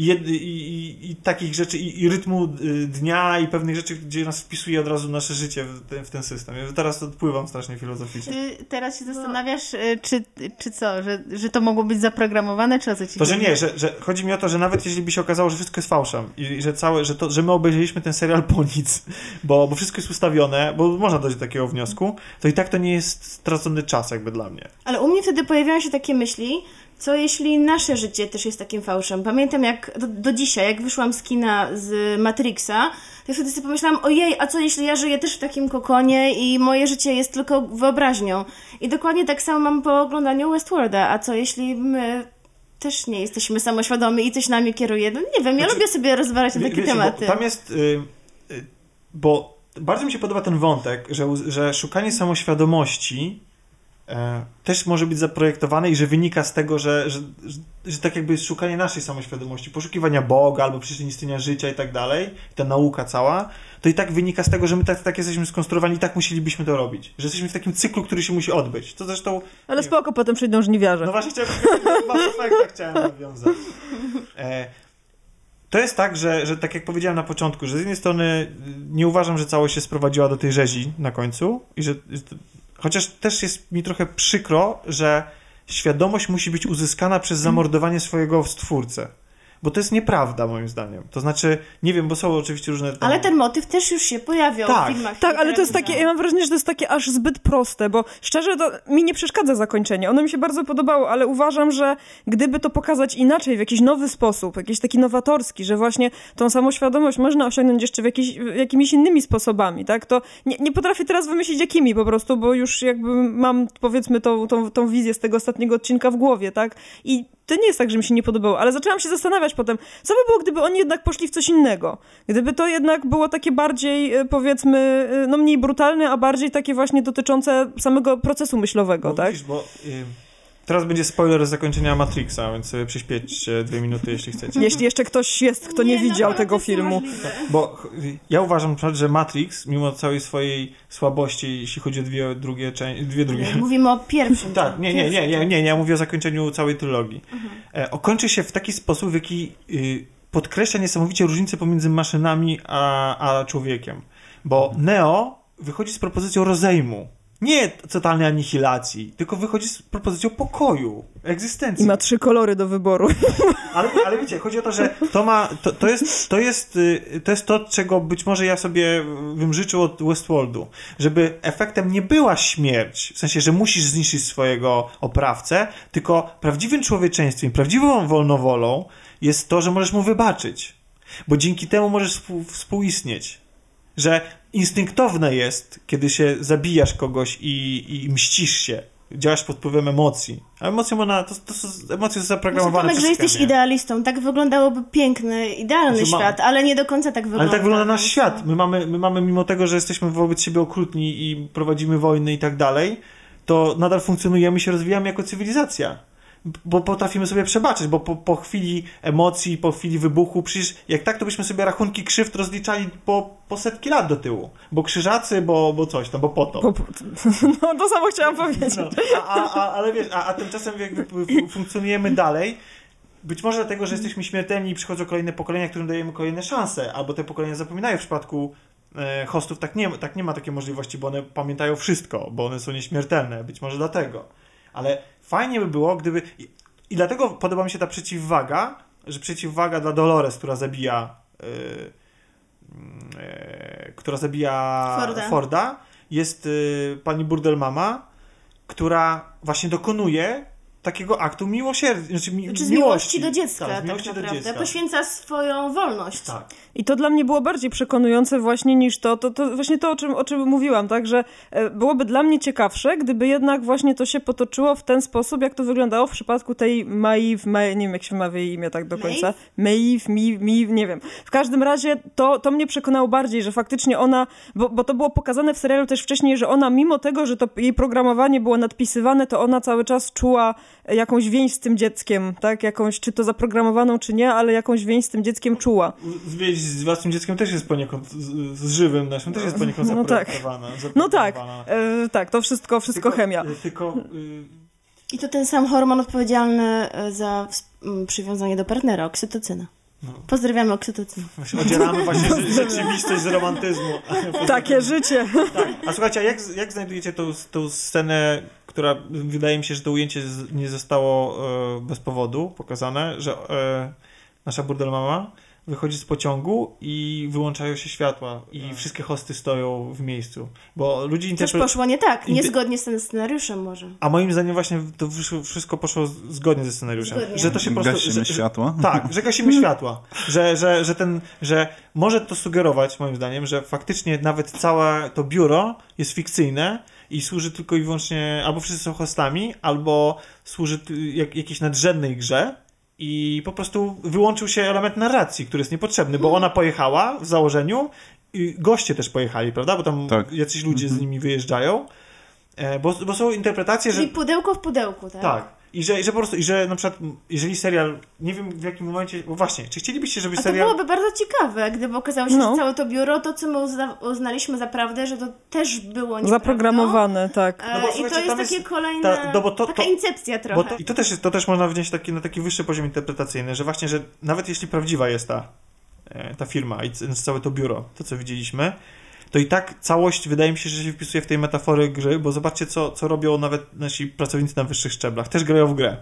I, i, i, takich rzeczy, i, i rytmu y, dnia, i pewnych rzeczy, gdzie nas wpisuje od razu nasze życie w ten, w ten system. Ja teraz odpływam strasznie filozoficznie. Ty teraz się zastanawiasz, y, czy, czy co, że, że to mogło być zaprogramowane, czy o co ci To, że nie, że, że chodzi mi o to, że nawet jeśli by się okazało, że wszystko jest fałszem i i że całe, że, to, że my obejrzeliśmy ten serial po nic, bo, bo wszystko jest ustawione, bo można dojść do takiego wniosku, to i tak to nie jest stracony czas jakby dla mnie. Ale u mnie wtedy pojawiają się takie myśli, co jeśli nasze życie też jest takim fałszem. Pamiętam jak do, do dzisiaj, jak wyszłam z kina z Matrixa, to wtedy sobie pomyślałam, ojej, a co jeśli ja żyję też w takim kokonie i moje życie jest tylko wyobraźnią. I dokładnie tak samo mam po oglądaniu Westworlda, a co jeśli my też nie jesteśmy samoświadomi i coś nami kieruje. No nie wiem, ja Znaczy, lubię sobie rozważać takie wiecie, tematy. Tam jest, y, y, bo bardzo mi się podoba ten wątek, że, że szukanie samoświadomości też może być zaprojektowane i że wynika z tego, że, że, że, że tak jakby jest szukanie naszej samoświadomości, poszukiwania Boga albo przyczyn istnienia życia i tak dalej, ta nauka cała, to i tak wynika z tego, że my tak, tak jesteśmy skonstruowani i tak musielibyśmy to robić. Że jesteśmy w takim cyklu, który się musi odbyć. To zresztą Ale spoko, potem przyjdą żniwiarze. no właśnie chciałem, Effecta chciałem nawiązać. E, to jest tak, że, że tak jak powiedziałem na początku, że z jednej strony nie uważam, że całość się sprowadziła do tej rzezi na końcu i że chociaż też jest mi trochę przykro, że świadomość musi być uzyskana przez zamordowanie swojego stwórcę. Bo to jest nieprawda moim zdaniem. To znaczy, nie wiem, bo są oczywiście różne... tam- Ale ten motyw też już się pojawiał Tak. w filmach. Tak, ale to jest takie, ja mam wrażenie, że to jest takie aż zbyt proste, bo szczerze to mi nie przeszkadza zakończenie. Ono mi się bardzo podobało, ale uważam, że gdyby to pokazać inaczej, w jakiś nowy sposób, jakiś taki nowatorski, że właśnie tą samoświadomość można osiągnąć jeszcze w jakiś, jakimiś innymi sposobami, tak? To nie, nie potrafię teraz wymyślić jakimi po prostu, bo już jakby mam powiedzmy tą, tą, tą wizję z tego ostatniego odcinka w głowie, tak? I to nie jest tak, że mi się nie podobało, ale zaczęłam się zastanawiać potem, co by było, gdyby oni jednak poszli w coś innego? Gdyby to jednak było takie bardziej, e, powiedzmy, e, no mniej brutalne, a bardziej takie właśnie dotyczące samego procesu myślowego, Bo tak? widzisz, bo y, teraz będzie spoiler z zakończenia Matrixa, więc sobie przyśpiećcie dwie minuty, jeśli chcecie. Jeśli jeszcze ktoś jest, kto nie, no, widział tego filmu. Bo ja uważam, że Matrix, mimo całej swojej słabości, jeśli chodzi o dwie drugie części, dwie drugie. Mówimy o pierwszym. Tak, nie, nie, nie, nie, nie, nie, ja mówię o zakończeniu całej trylogii. E, okończy się w taki sposób, w jaki y, podkreśla niesamowicie różnicę pomiędzy maszynami a, a człowiekiem. Bo Neo wychodzi z propozycją rozejmu. Nie totalnej anihilacji, tylko wychodzi z propozycją pokoju, egzystencji. I ma trzy kolory do wyboru. Ale, ale wiecie, chodzi o to, że to ma, to, to, jest, to, jest, y, to jest to, czego być może ja sobie bym życzył od Westworldu. Żeby efektem nie była śmierć, w sensie, że musisz zniszczyć swojego oprawcę, tylko prawdziwym człowieczeństwem, prawdziwą wolnowolą jest to, że możesz mu wybaczyć. Bo dzięki temu możesz współ, współistnieć. Że instynktowne jest, kiedy się zabijasz kogoś i, i mścisz się. Działasz pod wpływem emocji. A emocje można, to, to są emocje są zaprogramowane Tomek, przez że jesteś idealistą. Tak wyglądałoby piękny, idealny Znaczy, ma- świat, ale nie do końca tak wygląda. Ale tak wygląda nasz świat. My mamy, my mamy, mimo tego, że jesteśmy wobec siebie okrutni i prowadzimy wojny i tak dalej, to nadal funkcjonujemy i się rozwijamy jako cywilizacja. Bo potrafimy sobie przebaczyć, bo po, po chwili emocji, po chwili wybuchu, przecież jak tak, to byśmy sobie rachunki krzywd rozliczali po, po setki lat do tyłu. Bo krzyżacy, bo, bo coś tam, bo po to. No to samo chciałam powiedzieć. No, a, a, ale wiesz, a, a tymczasem jakby funkcjonujemy dalej. Być może dlatego, że jesteśmy śmiertelni i przychodzą kolejne pokolenia, którym dajemy kolejne szanse, albo te pokolenia zapominają w przypadku e, hostów, tak nie, tak nie ma takiej możliwości, bo one pamiętają wszystko, bo one są nieśmiertelne, być może dlatego. Ale fajnie by było, gdyby... I dlatego podoba mi się ta przeciwwaga, że przeciwwaga dla Dolores, która zabija y, y, która zabija Forda. Forda jest y, pani Burdelmama, która właśnie dokonuje takiego aktu miłosierdzia, znaczy mi, Znaczy z miłości. miłości do dziecka, tak, tak, miłości do naprawdę. dziecka. Poświęca swoją wolność. Tak. I to dla mnie było bardziej przekonujące właśnie niż to, to, to właśnie to, o czym, o czym mówiłam, tak, że e, byłoby dla mnie ciekawsze, gdyby jednak właśnie to się potoczyło w ten sposób, jak to wyglądało w przypadku tej Maeve, Ma, nie wiem jak się wymawia jej imię tak do końca, Maeve, mi, mi, nie wiem. W każdym razie to, to mnie przekonało bardziej, że faktycznie ona, bo, bo to było pokazane w serialu też wcześniej, że ona mimo tego, że to jej programowanie było nadpisywane, to ona cały czas czuła jakąś więź z tym dzieckiem, tak, jakąś, czy to zaprogramowaną, czy nie, ale jakąś więź z tym dzieckiem czuła. Zwieść z własnym dzieckiem też jest poniekąd, z, z żywym naszym też jest poniekąd No tak. zaprojektowana. No tak, zaprojektowana. e, tak, to wszystko, wszystko Tylko- chemia. Tylko y, I to ten sam hormon odpowiedzialny e, za przywiązanie do partnera, oksytocyna. No. Pozdrawiamy oksytocynę. właśnie odzieramy właśnie rze- rzeczywistość z romantyzmu. Takie życie. Tak. A słuchajcie, a jak, jak znajdujecie tą, tą scenę, która wydaje mi się, że to ujęcie nie zostało e, bez powodu pokazane, że e, nasza burdelmama wychodzi z pociągu i wyłączają się światła i wszystkie hosty stoją w miejscu, bo ludzie Coś interpretują... poszło nie tak, niezgodnie z tym scenariuszem może. A moim zdaniem właśnie to wszystko poszło zgodnie ze scenariuszem. Zgodnie. Że to się po prostu... Gasimy że, że, światła. tak, że gasimy światła. Że, że, że, ten, że może to sugerować, moim zdaniem, że faktycznie nawet całe to biuro jest fikcyjne i służy tylko i wyłącznie, albo wszyscy są hostami, albo służy jak, jakiejś nadrzędnej grze i po prostu wyłączył się element narracji, który jest niepotrzebny, bo ona pojechała w założeniu i goście też pojechali, prawda? Bo tam Tak. jacyś ludzie z nimi wyjeżdżają. E, Bo, bo są interpretacje, że Czyli pudełko w pudełku, tak? tak. I że, i że po prostu, i że na przykład, jeżeli serial, nie wiem w jakim momencie, bo właśnie, czy chcielibyście, żeby A to serial... byłoby bardzo ciekawe, gdyby okazało się, No. że całe to biuro, to co my uzna, uznaliśmy za prawdę, że to też było nieprawdą. Zaprogramowane, tak. E, No bo I to jest takie jest- kolejne, ta- no bo to- taka to- incepcja Bo trochę. to, I to też, jest, to też można wnieść taki, na taki wyższy poziom interpretacyjny, że właśnie, że nawet jeśli prawdziwa jest ta, e, ta firma i całe to biuro, to co widzieliśmy, to i tak całość wydaje mi się, że się wpisuje w tej metafory gry, bo zobaczcie, co, co robią nawet nasi pracownicy na wyższych szczeblach. Też grają w grę.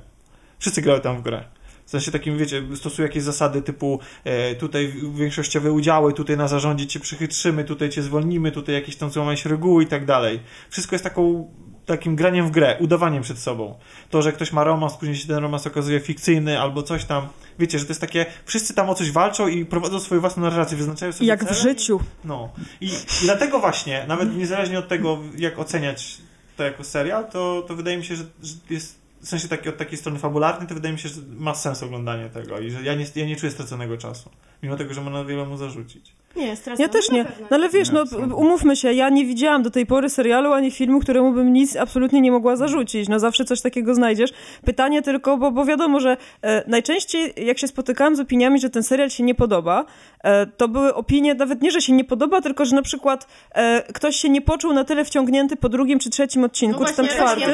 Wszyscy grają tam w grę. W sensie takim, wiecie, stosują jakieś zasady typu e, tutaj większościowe udziały, tutaj na zarządzie cię przychytrzymy, tutaj cię zwolnimy, tutaj jakieś tam złamałeś reguły i tak dalej. Wszystko jest taką, takim graniem w grę, udawaniem przed sobą. To, że ktoś ma romans, później się ten romans okazuje fikcyjny albo coś tam. Wiecie, że to jest takie, wszyscy tam o coś walczą i prowadzą swoją własną narrację, wyznaczają sobie Jak w cele. życiu. No. I, I dlatego właśnie, nawet niezależnie od tego, jak oceniać to jako serial, to, to wydaje mi się, że, że jest w sensie taki, od takiej strony fabularnej, to wydaje mi się, że ma sens oglądanie tego i że ja nie, ja nie czuję straconego czasu, mimo tego, że można wiele mu zarzucić. Nie, Ja też na nie. No ale wiesz, no umówmy się, ja nie widziałam do tej pory serialu ani filmu, któremu bym nic absolutnie nie mogła zarzucić. No zawsze coś takiego znajdziesz. Pytanie tylko, bo, bo wiadomo, że e, najczęściej jak się spotykałam z opiniami, że ten serial się nie podoba, e, to były opinie nawet nie, że się nie podoba, tylko że na przykład e, ktoś się nie poczuł na tyle wciągnięty po drugim czy trzecim odcinku, No czy tam czwartym,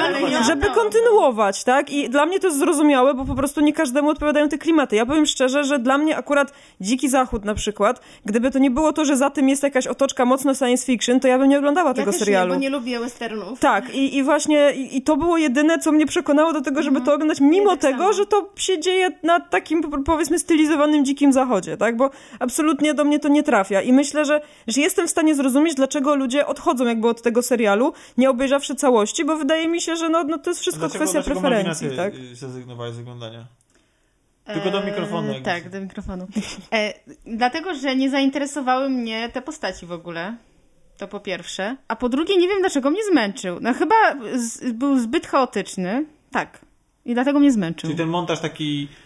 żeby kontynuować, tak? I dla mnie to jest zrozumiałe, bo po prostu nie każdemu odpowiadają te klimaty. Ja powiem szczerze, że dla mnie akurat Dziki Zachód na przykład, gdyby to nie było to, że za tym jest jakaś otoczka mocno science fiction, to ja bym nie oglądała ja tego też serialu. Nie, bo nie lubię westernów. Tak, i, i właśnie i, i to było jedyne, co mnie przekonało do tego, żeby to oglądać, mimo tak tego, samo. że to się dzieje na takim, po- powiedzmy, stylizowanym dzikim zachodzie, tak? Bo absolutnie do mnie to nie trafia. I myślę, że, że jestem w stanie zrozumieć, dlaczego ludzie odchodzą jakby od tego serialu, nie obejrzawszy całości, bo wydaje mi się, że no, no to jest wszystko Dlaczego- kwestia dlaczego preferencji, tak? y, zrezygnowałeś z oglądania? Tylko do mikrofonu, jak tak, do mikrofonu. E, dlatego, że nie zainteresowały mnie te postaci w ogóle. To po pierwsze. A po drugie, nie wiem dlaczego mnie zmęczył. No chyba z, był zbyt chaotyczny. Tak. I dlatego mnie zmęczył. Czyli ten montaż taki, e,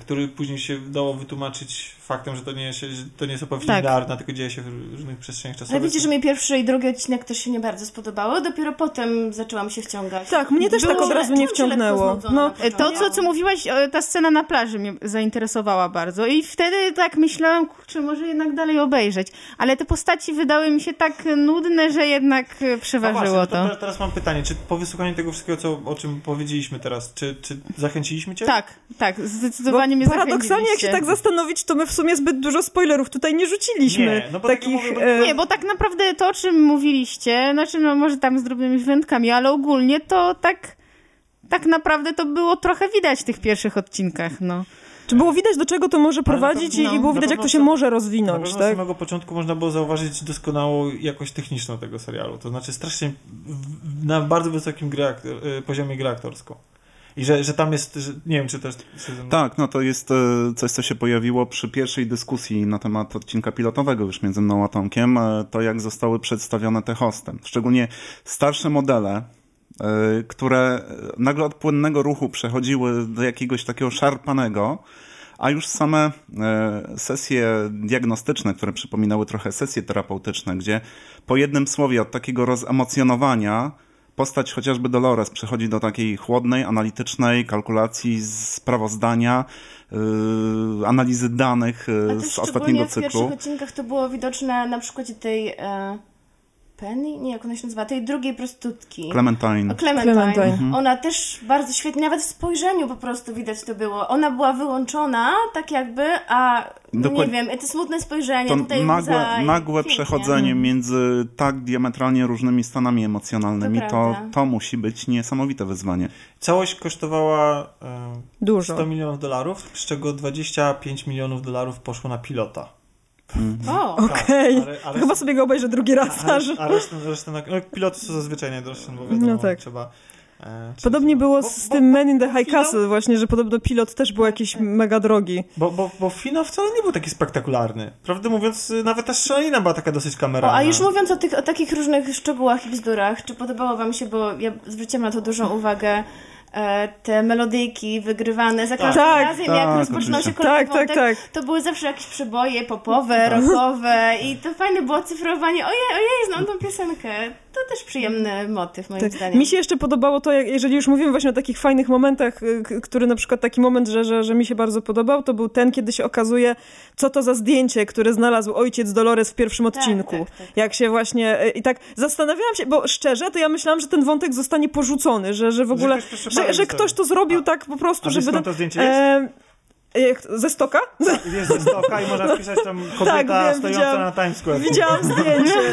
który później się dało wytłumaczyć faktem, że to nie jest, że to nie jest opowieść Tak. linearna, tylko dzieje się w różnych przestrzeniach czasowych. Ale wiecie, że mi pierwszy i drugi odcinek też się nie bardzo spodobały, dopiero potem zaczęłam się wciągać. Tak, mnie też tak od razu nie wciągnęło. No, E, To, co, co mówiłaś, e, ta scena na plaży mnie zainteresowała bardzo. I wtedy tak myślałam, kurczę, może jednak dalej obejrzeć. Ale te postaci wydały mi się tak nudne, że jednak e, przeważyło właśnie, no to. teraz, teraz mam pytanie, czy po wysłuchaniu tego wszystkiego, co, o czym powiedzieliśmy teraz, czy, czy zachęciliśmy cię? Tak, tak, zdecydowanie mnie paradoksalnie, jak się tak zastanowić, to my w sumie zbyt dużo spoilerów tutaj nie rzuciliśmy. Nie, no bo takich, tak mówię, bo- e, Nie, bo tak naprawdę to, o czym mówiliście, znaczy no może tam z drobnymi wyjątkami, ale ogólnie to tak tak naprawdę to było trochę widać w tych pierwszych odcinkach, no. Czy było widać, do czego to może prowadzić pewno- i, i było widać, jak to się może Na rozwinąć, pewno z tak? samego początku można było zauważyć doskonałą jakość techniczną tego serialu. To znaczy strasznie w- na bardzo wysokim gry y, poziomie gry aktorską. I że, że tam jest, że, nie wiem czy też... Tak, no to jest e, coś, co się pojawiło przy pierwszej dyskusji na temat odcinka pilotowego już między mną a Tomkiem, e, to jak zostały przedstawione te hostem. Szczególnie starsze modele, e, które nagle od płynnego ruchu przechodziły do jakiegoś takiego szarpanego, a już same sesje diagnostyczne, które przypominały trochę sesje terapeutyczne, gdzie po jednym słowie od takiego rozemocjonowania postać chociażby Dolores przechodzi do takiej chłodnej, analitycznej kalkulacji sprawozdania, yy, analizy danych yy, z ostatniego szczególnie w cyklu. pierwszych odcinkach to było widoczne na przykładzie tej e, Penny? Nie, jak ona się nazywa? Tej drugiej prostytutki. Clementine. O, Clementine. Clementine. Mhm. Ona też bardzo świetnie, nawet w spojrzeniu po prostu widać to było. Ona była wyłączona, tak jakby, a nie wiem, te smutne spojrzenie, To tutaj nagłe, łza i nagłe pięknie. przechodzenie między tak diametralnie różnymi stanami emocjonalnymi, To to, to musi być niesamowite wyzwanie. Całość kosztowała e, Dużo. 100 milionów dolarów, z czego 25 milionów dolarów poszło na pilota. O, Okej. Tak, ale- ale- Chyba sobie go obejrzę drugi raz. A, aż. a resztę, resztę na, no, piloty są zazwyczaj najdroższe, bo wiadomo, No tak. trzeba... E, Podobnie było bo- z bo- tym Men in the bo High finał- Castle właśnie, że podobno pilot też był jakiś mega drogi. Bo, bo, bo finał wcale nie był taki spektakularny. Prawdę mówiąc, nawet ta strzelanina była taka dosyć o, kameralna. a już mówiąc o, tych, o takich różnych szczegółach i bzdurach, czy podobało wam się, bo ja zwróciłam na to dużą uwagę, te melodyjki wygrywane za każdym Tak, razem, tak, jak rozpoczynał się kolejny Tak, tak, wątek, tak. to były zawsze jakieś przeboje popowe, rockowe i to fajne było cyfrowanie. Ojej, ojej, znam tą piosenkę. To też przyjemny motyw, moim Tak. zdaniem. Mi się jeszcze podobało to, jak, jeżeli już mówimy właśnie o takich fajnych momentach, y, który na przykład taki moment, że, że, że mi się bardzo podobał, to był ten, kiedy się okazuje, co to za zdjęcie, które znalazł ojciec Dolores w pierwszym Tak, odcinku. tak, tak. Jak się właśnie... y, I tak zastanawiałam się, bo szczerze, to ja myślałam, że ten wątek zostanie porzucony, że, że w ogóle... ktoś Że, że sobie. ktoś to zrobił A- tak po prostu, a żeby... skąd to zdjęcie jest? Jak- ze stoka? Jest ze stoka i można wpisać tam kobieta Tak, wiem, stojąca widziałam. na Times Square. Widziałam zdjęcie.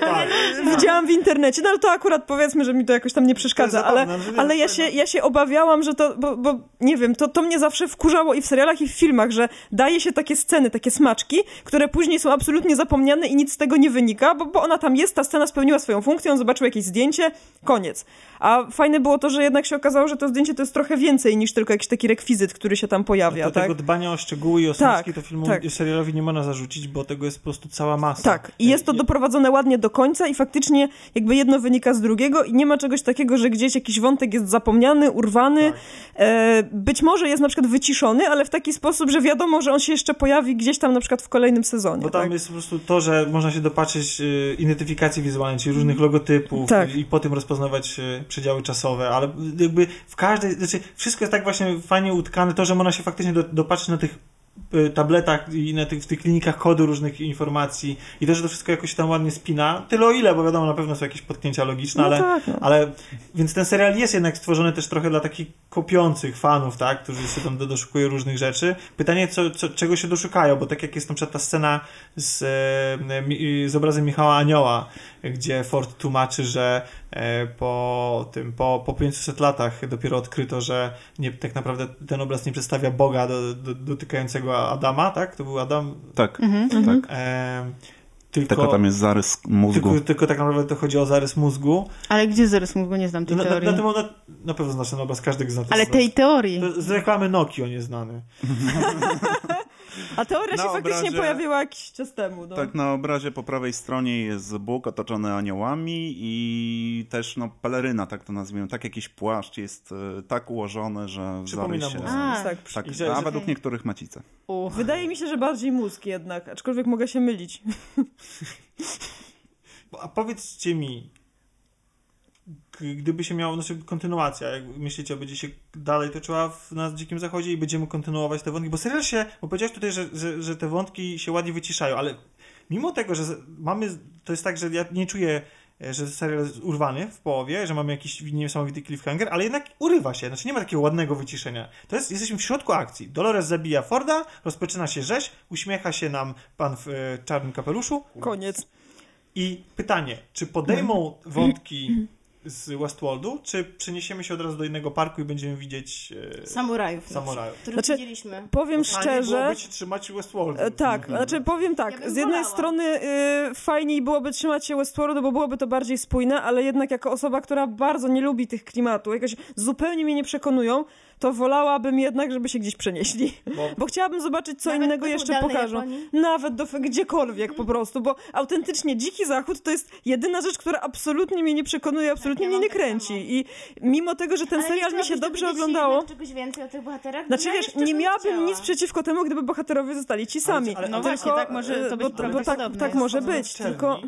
Tak. Widziałam w internecie, no ale to akurat powiedzmy, że mi to jakoś tam nie przeszkadza, ale, ale ja, się, ja się obawiałam, że to, bo, bo nie wiem, to, to mnie zawsze wkurzało i w serialach, i w filmach, że daje się takie sceny, takie smaczki, które później są absolutnie zapomniane i nic z tego nie wynika, bo, bo ona tam jest, ta scena spełniła swoją funkcję, on zobaczył jakieś zdjęcie, koniec. A fajne było to, że jednak się okazało, że to zdjęcie to jest trochę więcej niż tylko jakiś taki rekwizyt, który się tam pojawia, Do tak? tego dbania o szczegóły i o smaczki to filmu tak. serialowi nie można zarzucić, bo tego jest po prostu cała masa. Tak, i jest to doprowadzone ładnie do końca i faktycznie jakby jedno wynika z drugiego i nie ma czegoś takiego, że gdzieś jakiś wątek jest zapomniany, urwany. Tak. E, być może jest na przykład wyciszony, ale w taki sposób, że wiadomo, że on się jeszcze pojawi gdzieś tam na przykład w kolejnym sezonie. Bo tam tak? jest po prostu to, że można się dopatrzyć y, identyfikacji wizualnej, czyli różnych logotypów Tak. i, i po tym rozpoznawać y, przedziały czasowe, ale jakby w każdej, znaczy wszystko jest tak właśnie fajnie utkane, to, że można się faktycznie do, na tych tabletach i na tych, w tych klinikach kodu różnych informacji i to, że to wszystko jakoś tam ładnie spina, tyle o ile, bo wiadomo, na pewno są jakieś potknięcia logiczne, No ale, tak, no. ale więc ten serial jest jednak stworzony też trochę dla takich kopiących fanów, tak, którzy się tam do- doszukują różnych rzeczy. Pytanie, co, co, czego się doszukają, bo tak jak jest na przykład ta scena z, e, z obrazem Michała Anioła, gdzie Ford tłumaczy, że e, po tym, po, po 500 latach dopiero odkryto, że nie, tak naprawdę ten obraz nie przedstawia Boga do, do, dotykającego Adama, tak? To był Adam. Tak, Mhm. tak. E, tylko, Tylko tam jest zarys mózgu. tylko, tylko tak naprawdę to chodzi o zarys mózgu. Ale gdzie zarys mózgu? Nie znam tej Na, na, teorii. na, tym, na, na pewno znasz ten obraz, każdy zna Ale tej teorii. To Z reklamy Nokia on jest znany. A teoria Na się faktycznie obrazie- pojawiła jakiś czas temu. No. Tak, na obrazie po prawej stronie jest Bóg otoczony aniołami i też no, peleryna, tak to nazwijmy, tak jakiś płaszcz jest e, tak ułożony, że w Przypomina zarysie... mózg. A, Tak. Tak, I że- a że- według niektórych macice. Wydaje mi się, że bardziej mózg jednak, aczkolwiek mogę się mylić. A powiedzcie mi, gdyby się miało, znaczy kontynuacja, jak myślicie, będzie się dalej toczyła w, na Dzikim Zachodzie i będziemy kontynuować te wątki, bo serial się, bo powiedziałeś tutaj, że, że, że te wątki się ładnie wyciszają, ale mimo tego, że mamy, to jest tak, że ja nie czuję, że serial jest urwany w połowie, że mamy jakiś niesamowity cliffhanger, ale jednak urywa się, znaczy nie ma takiego ładnego wyciszenia. To jest, jesteśmy w środku akcji. Dolores zabija Forda, rozpoczyna się rzeź, uśmiecha się nam pan w e, czarnym kapeluszu, Koniec. i pytanie, czy podejmą wątki z Westworldu, czy przeniesiemy się od razu do innego parku i będziemy widzieć e, Samurajów. samurajów? Których Znaczy, widzieliśmy. Powiem Fajnie szczerze... byłoby się trzymać Westworldu. E, Tak, znaczy powiem tak, Ja z jednej wolała. strony y, fajniej byłoby trzymać się Westworldu, bo byłoby to bardziej spójne, ale jednak jako osoba, która bardzo nie lubi tych klimatów, jakoś zupełnie mnie nie przekonują, to wolałabym jednak, żeby się gdzieś przenieśli. Bo, Bo- chciałabym zobaczyć, co Nawet innego jeszcze pokażą. Japonii? Nawet do gdziekolwiek po prostu, bo autentycznie Dziki Zachód to jest jedyna rzecz, która absolutnie mnie nie przekonuje, absolutnie Tak, ja mnie nie tak kręci. samo. I mimo tego, że ten Ale serial mi się dobrze oglądało... czegoś więcej o tych bohaterach? Znaczy Ja wiesz, nie bym miałabym chciała. nic przeciwko temu, gdyby bohaterowie zostali ci sami. ale- No Tylko, właśnie, tak może to być bo, bo tak, tak może być, tylko...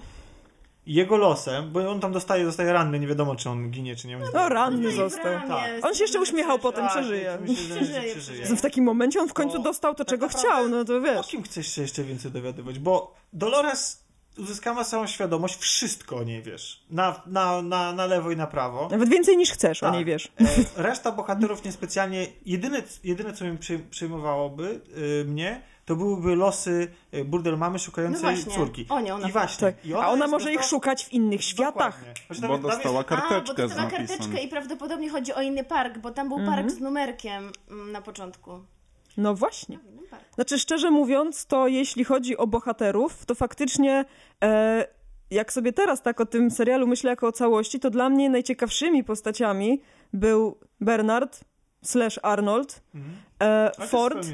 Jego losem, bo on tam dostaje, dostaje ranny, nie wiadomo czy on ginie, czy nie. No ranny Zostaje w został. Tak. On się jeszcze uśmiechał potem, Tak, przeżyje. że Przeżyje, przeżyje. W takim momencie on w końcu Bo dostał to, tak czego naprawdę- chciał, no to O wiesz. kim chcesz się jeszcze więcej dowiadywać? Bo Dolores uzyskała całą świadomość, wszystko o niej wiesz. Na, na, na, na lewo i na prawo. Nawet więcej niż chcesz, o Tak. niej wiesz. E, Reszta bohaterów niespecjalnie. Jedyne, jedyne co mi przy, przejmowałoby y, mnie, to byłyby losy y, burdel mamy No szukającej właśnie, córki. o nią na I właśnie. Tak. I A ona może ich szukać w innych światach. Bo dostała karteczkę A, bo z dostała napisem. karteczkę i prawdopodobnie chodzi o inny park, bo tam był Mhm. park z numerkiem mm, na początku. No właśnie. Parku. Znaczy, szczerze mówiąc, to jeśli chodzi o bohaterów, to faktycznie, e, jak sobie teraz tak o tym serialu myślę jako o całości, to dla mnie najciekawszymi postaciami był Bernard slash Arnold, Mhm. e, Ford.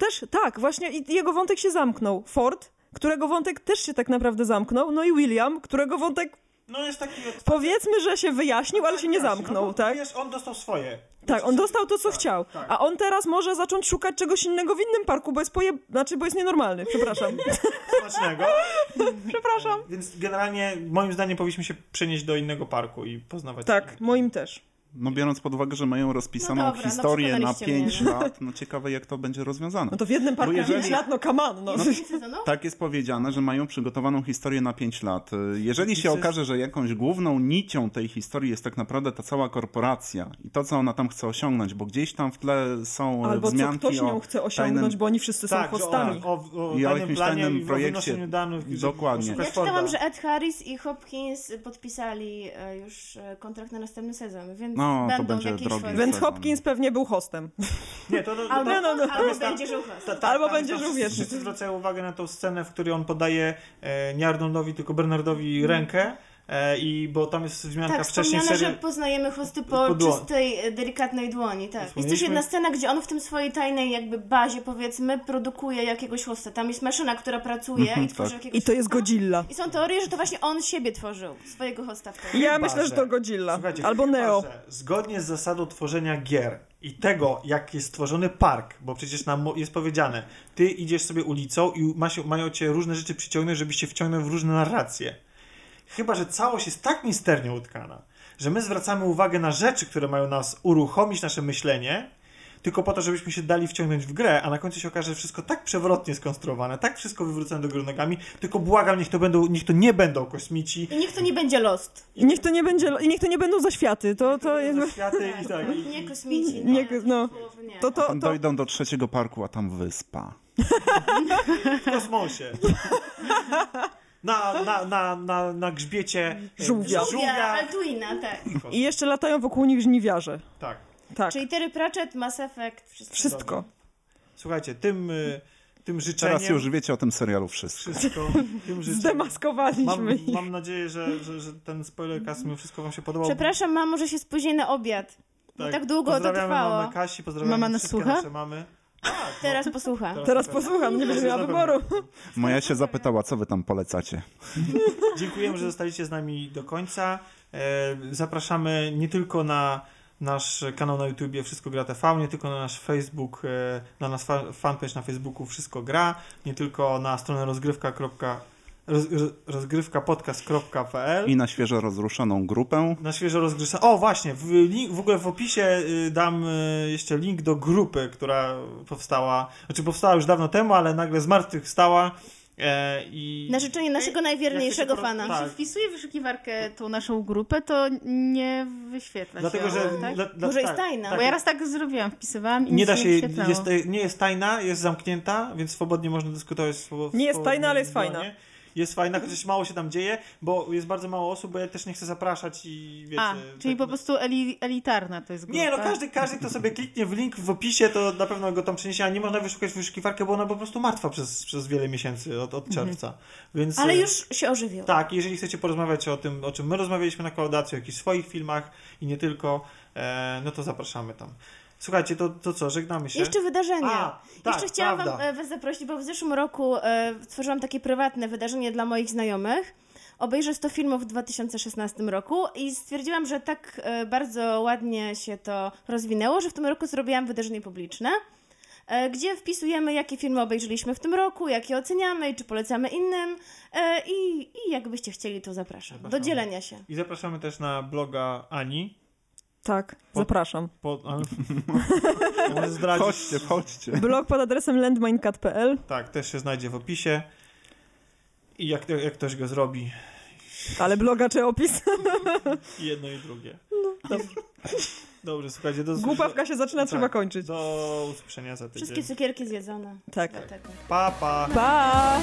Też, tak, właśnie i jego wątek się zamknął. Ford, którego wątek też się tak naprawdę zamknął, no i William, którego wątek No jest taki. Od... powiedzmy, że się wyjaśnił, ale się nie zamknął, no, tak? Wiesz, on dostał swoje. Tak, on dostał to, co Tak, chciał. tak. A on teraz może zacząć szukać czegoś innego w innym parku, bo jest poje... Znaczy, bo jest nienormalny, przepraszam. Smacznego. przepraszam. Więc generalnie, moim zdaniem, powinniśmy się przenieść do innego parku i poznawać. Tak, moim też. No biorąc pod uwagę, że mają rozpisaną No dobra, no historię na przekonaliście 5 mnie. lat, no ciekawe jak to będzie rozwiązane. No to w jednym parku jeżeli- 5 lat, no come on, no. Sezonów? Tak jest powiedziane, że mają przygotowaną historię na 5 lat. Y, Jeżeli się co okaże, że jakąś główną nicią tej historii jest tak naprawdę ta cała korporacja i to, co ona tam chce osiągnąć, bo gdzieś tam w tle są e, Albo co wzmianki ktoś o nią chce osiągnąć, tajnym... bo oni wszyscy Tak, są hostami. O, o, o I o jakimś planie tajnym projekcie. danych. Dokładnie. Ja czytałam, że Ed Harris i Hopkins podpisali e, już e, kontrakt na następny sezon, więc No, to będą będzie w jakiejś drogi. Więc. Hopkins pewnie był hostem. Nie, to, to, to, Albo, to, no, no. albo będzie żółchas. Ta- ta- Albo tam będzie to- żółwieczny. Wszyscy zwracają uwagę na tą scenę, w której on podaje e, nie Arnoldowi, tylko Bernardowi rękę. E, I bo tam jest wzmianka Tak, wcześniej serii. że poznajemy hosty po, po czystej, e, delikatnej dłoni, tak. Jest też jedna scena, gdzie on w tym swojej tajnej jakby bazie, powiedzmy, produkuje jakiegoś hosta. Tam jest maszyna, która pracuje i tworzy tak. jakiegoś I to jest hosta. Godzilla. I są teorie, że to właśnie on siebie tworzył, swojego hosta w tej. Ja Chyba, myślę, że to Godzilla. Słuchajcie, Albo chyba, Neo. Zgodnie z zasadą tworzenia gier i tego, jak jest stworzony park, bo przecież nam jest powiedziane, ty idziesz sobie ulicą i ma się, mają cię różne rzeczy przyciągnąć, żebyś się wciągnął w różne narracje. Chyba, że całość jest tak misternie utkana, że my zwracamy uwagę na rzeczy, które mają nas uruchomić nasze myślenie, tylko po to, żebyśmy się dali wciągnąć w grę, a na końcu się okaże, że wszystko tak przewrotnie skonstruowane, tak wszystko wywrócone do góry nogami, tylko błagam, niech to, będą, niech to nie będą kosmici, I niech to nie będzie Lost. I niech to nie będzie, i niech to nie będą zaświaty. To, to, to jakby, światy i tak. I, Nie kosmici. Nie, Nie, no. słowo, nie. to, to, Tam to, dojdą do trzeciego parku, a tam wyspa. w kosmosie. Na, na, na, na, na grzbiecie e, Żółwia. Żółwia, Alduina, tak. I jeszcze latają wokół nich żniwiarze. Tak. Tak, Czyli Terry Pratchett, Mass Effect, wszystko. wszystko. Słuchajcie, tym, y, tym życzeniem... Teraz już wiecie o tym serialu wszystko. Wszystko, tym. Zdemaskowaliśmy Mam, mam nadzieję, że, że, że ten spoilercast mimo wszystko wam się podobał. Przepraszam, mamo, że się spóźnię na obiad. Bo tak długo to pozdrawiamy trwało. mamę Kasi, pozdrawiamy Mama nas wszystkie słucha? nasze mamy. No. Teraz posłucha. Teraz posłucham, nie będziesz miała wyboru. Moja się zapytała, co wy tam polecacie. Dziękujemy, że zostaliście z nami do końca. E, Zapraszamy nie tylko na nasz kanał na YouTubie Wszystko Gra TV, nie tylko na nasz Facebook, e, na nasz fa- fanpage na Facebooku Wszystko Gra, nie tylko na stronę rozgrywka. Roz, roz- rozgrywkapodcast.pl I na świeżo rozruszoną grupę. na świeżo rozgryza. O, właśnie, w, link, w ogóle w opisie y, dam y, jeszcze link do grupy, która powstała, znaczy powstała już dawno temu, ale nagle zmartwychwstała. E, i... Na życzenie naszego najwierniejszego się fana. Tak. wpisuje w wyszukiwarkę tą naszą grupę, to nie wyświetla Dlatego, się. że... tak? dla- dla- Może jest tak, tajna. Bo ja raz tak zrobiłam, wpisywałam i Nie da nie się, wyświetlało. jest, nie jest tajna, jest zamknięta, więc swobodnie można dyskutować. Nie jest tajna, ale jest fajna. Jest fajna, chociaż mało się tam dzieje, bo jest bardzo mało osób, bo ja też nie chcę zapraszać i wiecie... A, czyli tak, po prostu eli, elitarna to jest grupa. Nie, no każdy, każdy, kto sobie kliknie w link w opisie, to na pewno go tam przyniesie, a nie można wyszukać wyszukiwarkę, bo ona po prostu martwa przez, przez wiele miesięcy, od, od czerwca. Więc, Ale e, już się ożywił. Tak, jeżeli chcecie porozmawiać o tym, o czym my rozmawialiśmy na kolaudacji, o jakichś swoich filmach i nie tylko, e, no to zapraszamy tam. Słuchajcie, to, to co, żegnamy się? Jeszcze wydarzenia. A, tak, Jeszcze chciałam prawda. wam, e, was zaprosić, bo w zeszłym roku e, stworzyłam takie prywatne wydarzenie dla moich znajomych. Obejrzę 100 filmów w 2016 roku i stwierdziłam, że tak e, bardzo ładnie się to rozwinęło, że w tym roku zrobiłam wydarzenie publiczne, e, gdzie wpisujemy, jakie filmy obejrzeliśmy w tym roku, jakie oceniamy i czy polecamy innym. E, i, I jakbyście chcieli, to zapraszam. Do Zapraszamy. dzielenia się. I zapraszamy też na bloga Ani. Tak, zapraszam. Po, ale, zdradzić. Chodźcie, chodźcie. Blog pod adresem landminecat.pl, Tak, też się znajdzie w opisie. I jak, jak ktoś go zrobi, ale bloga czy opis? i jedno i drugie. Dobrze. Dobrze, słuchajcie, do Głupawka się zaczyna, Tak. trzeba kończyć. Do usłyszenia za tydzień. Wszystkie cukierki zjedzone. Tak. Dlatego. Pa, pa. Pa!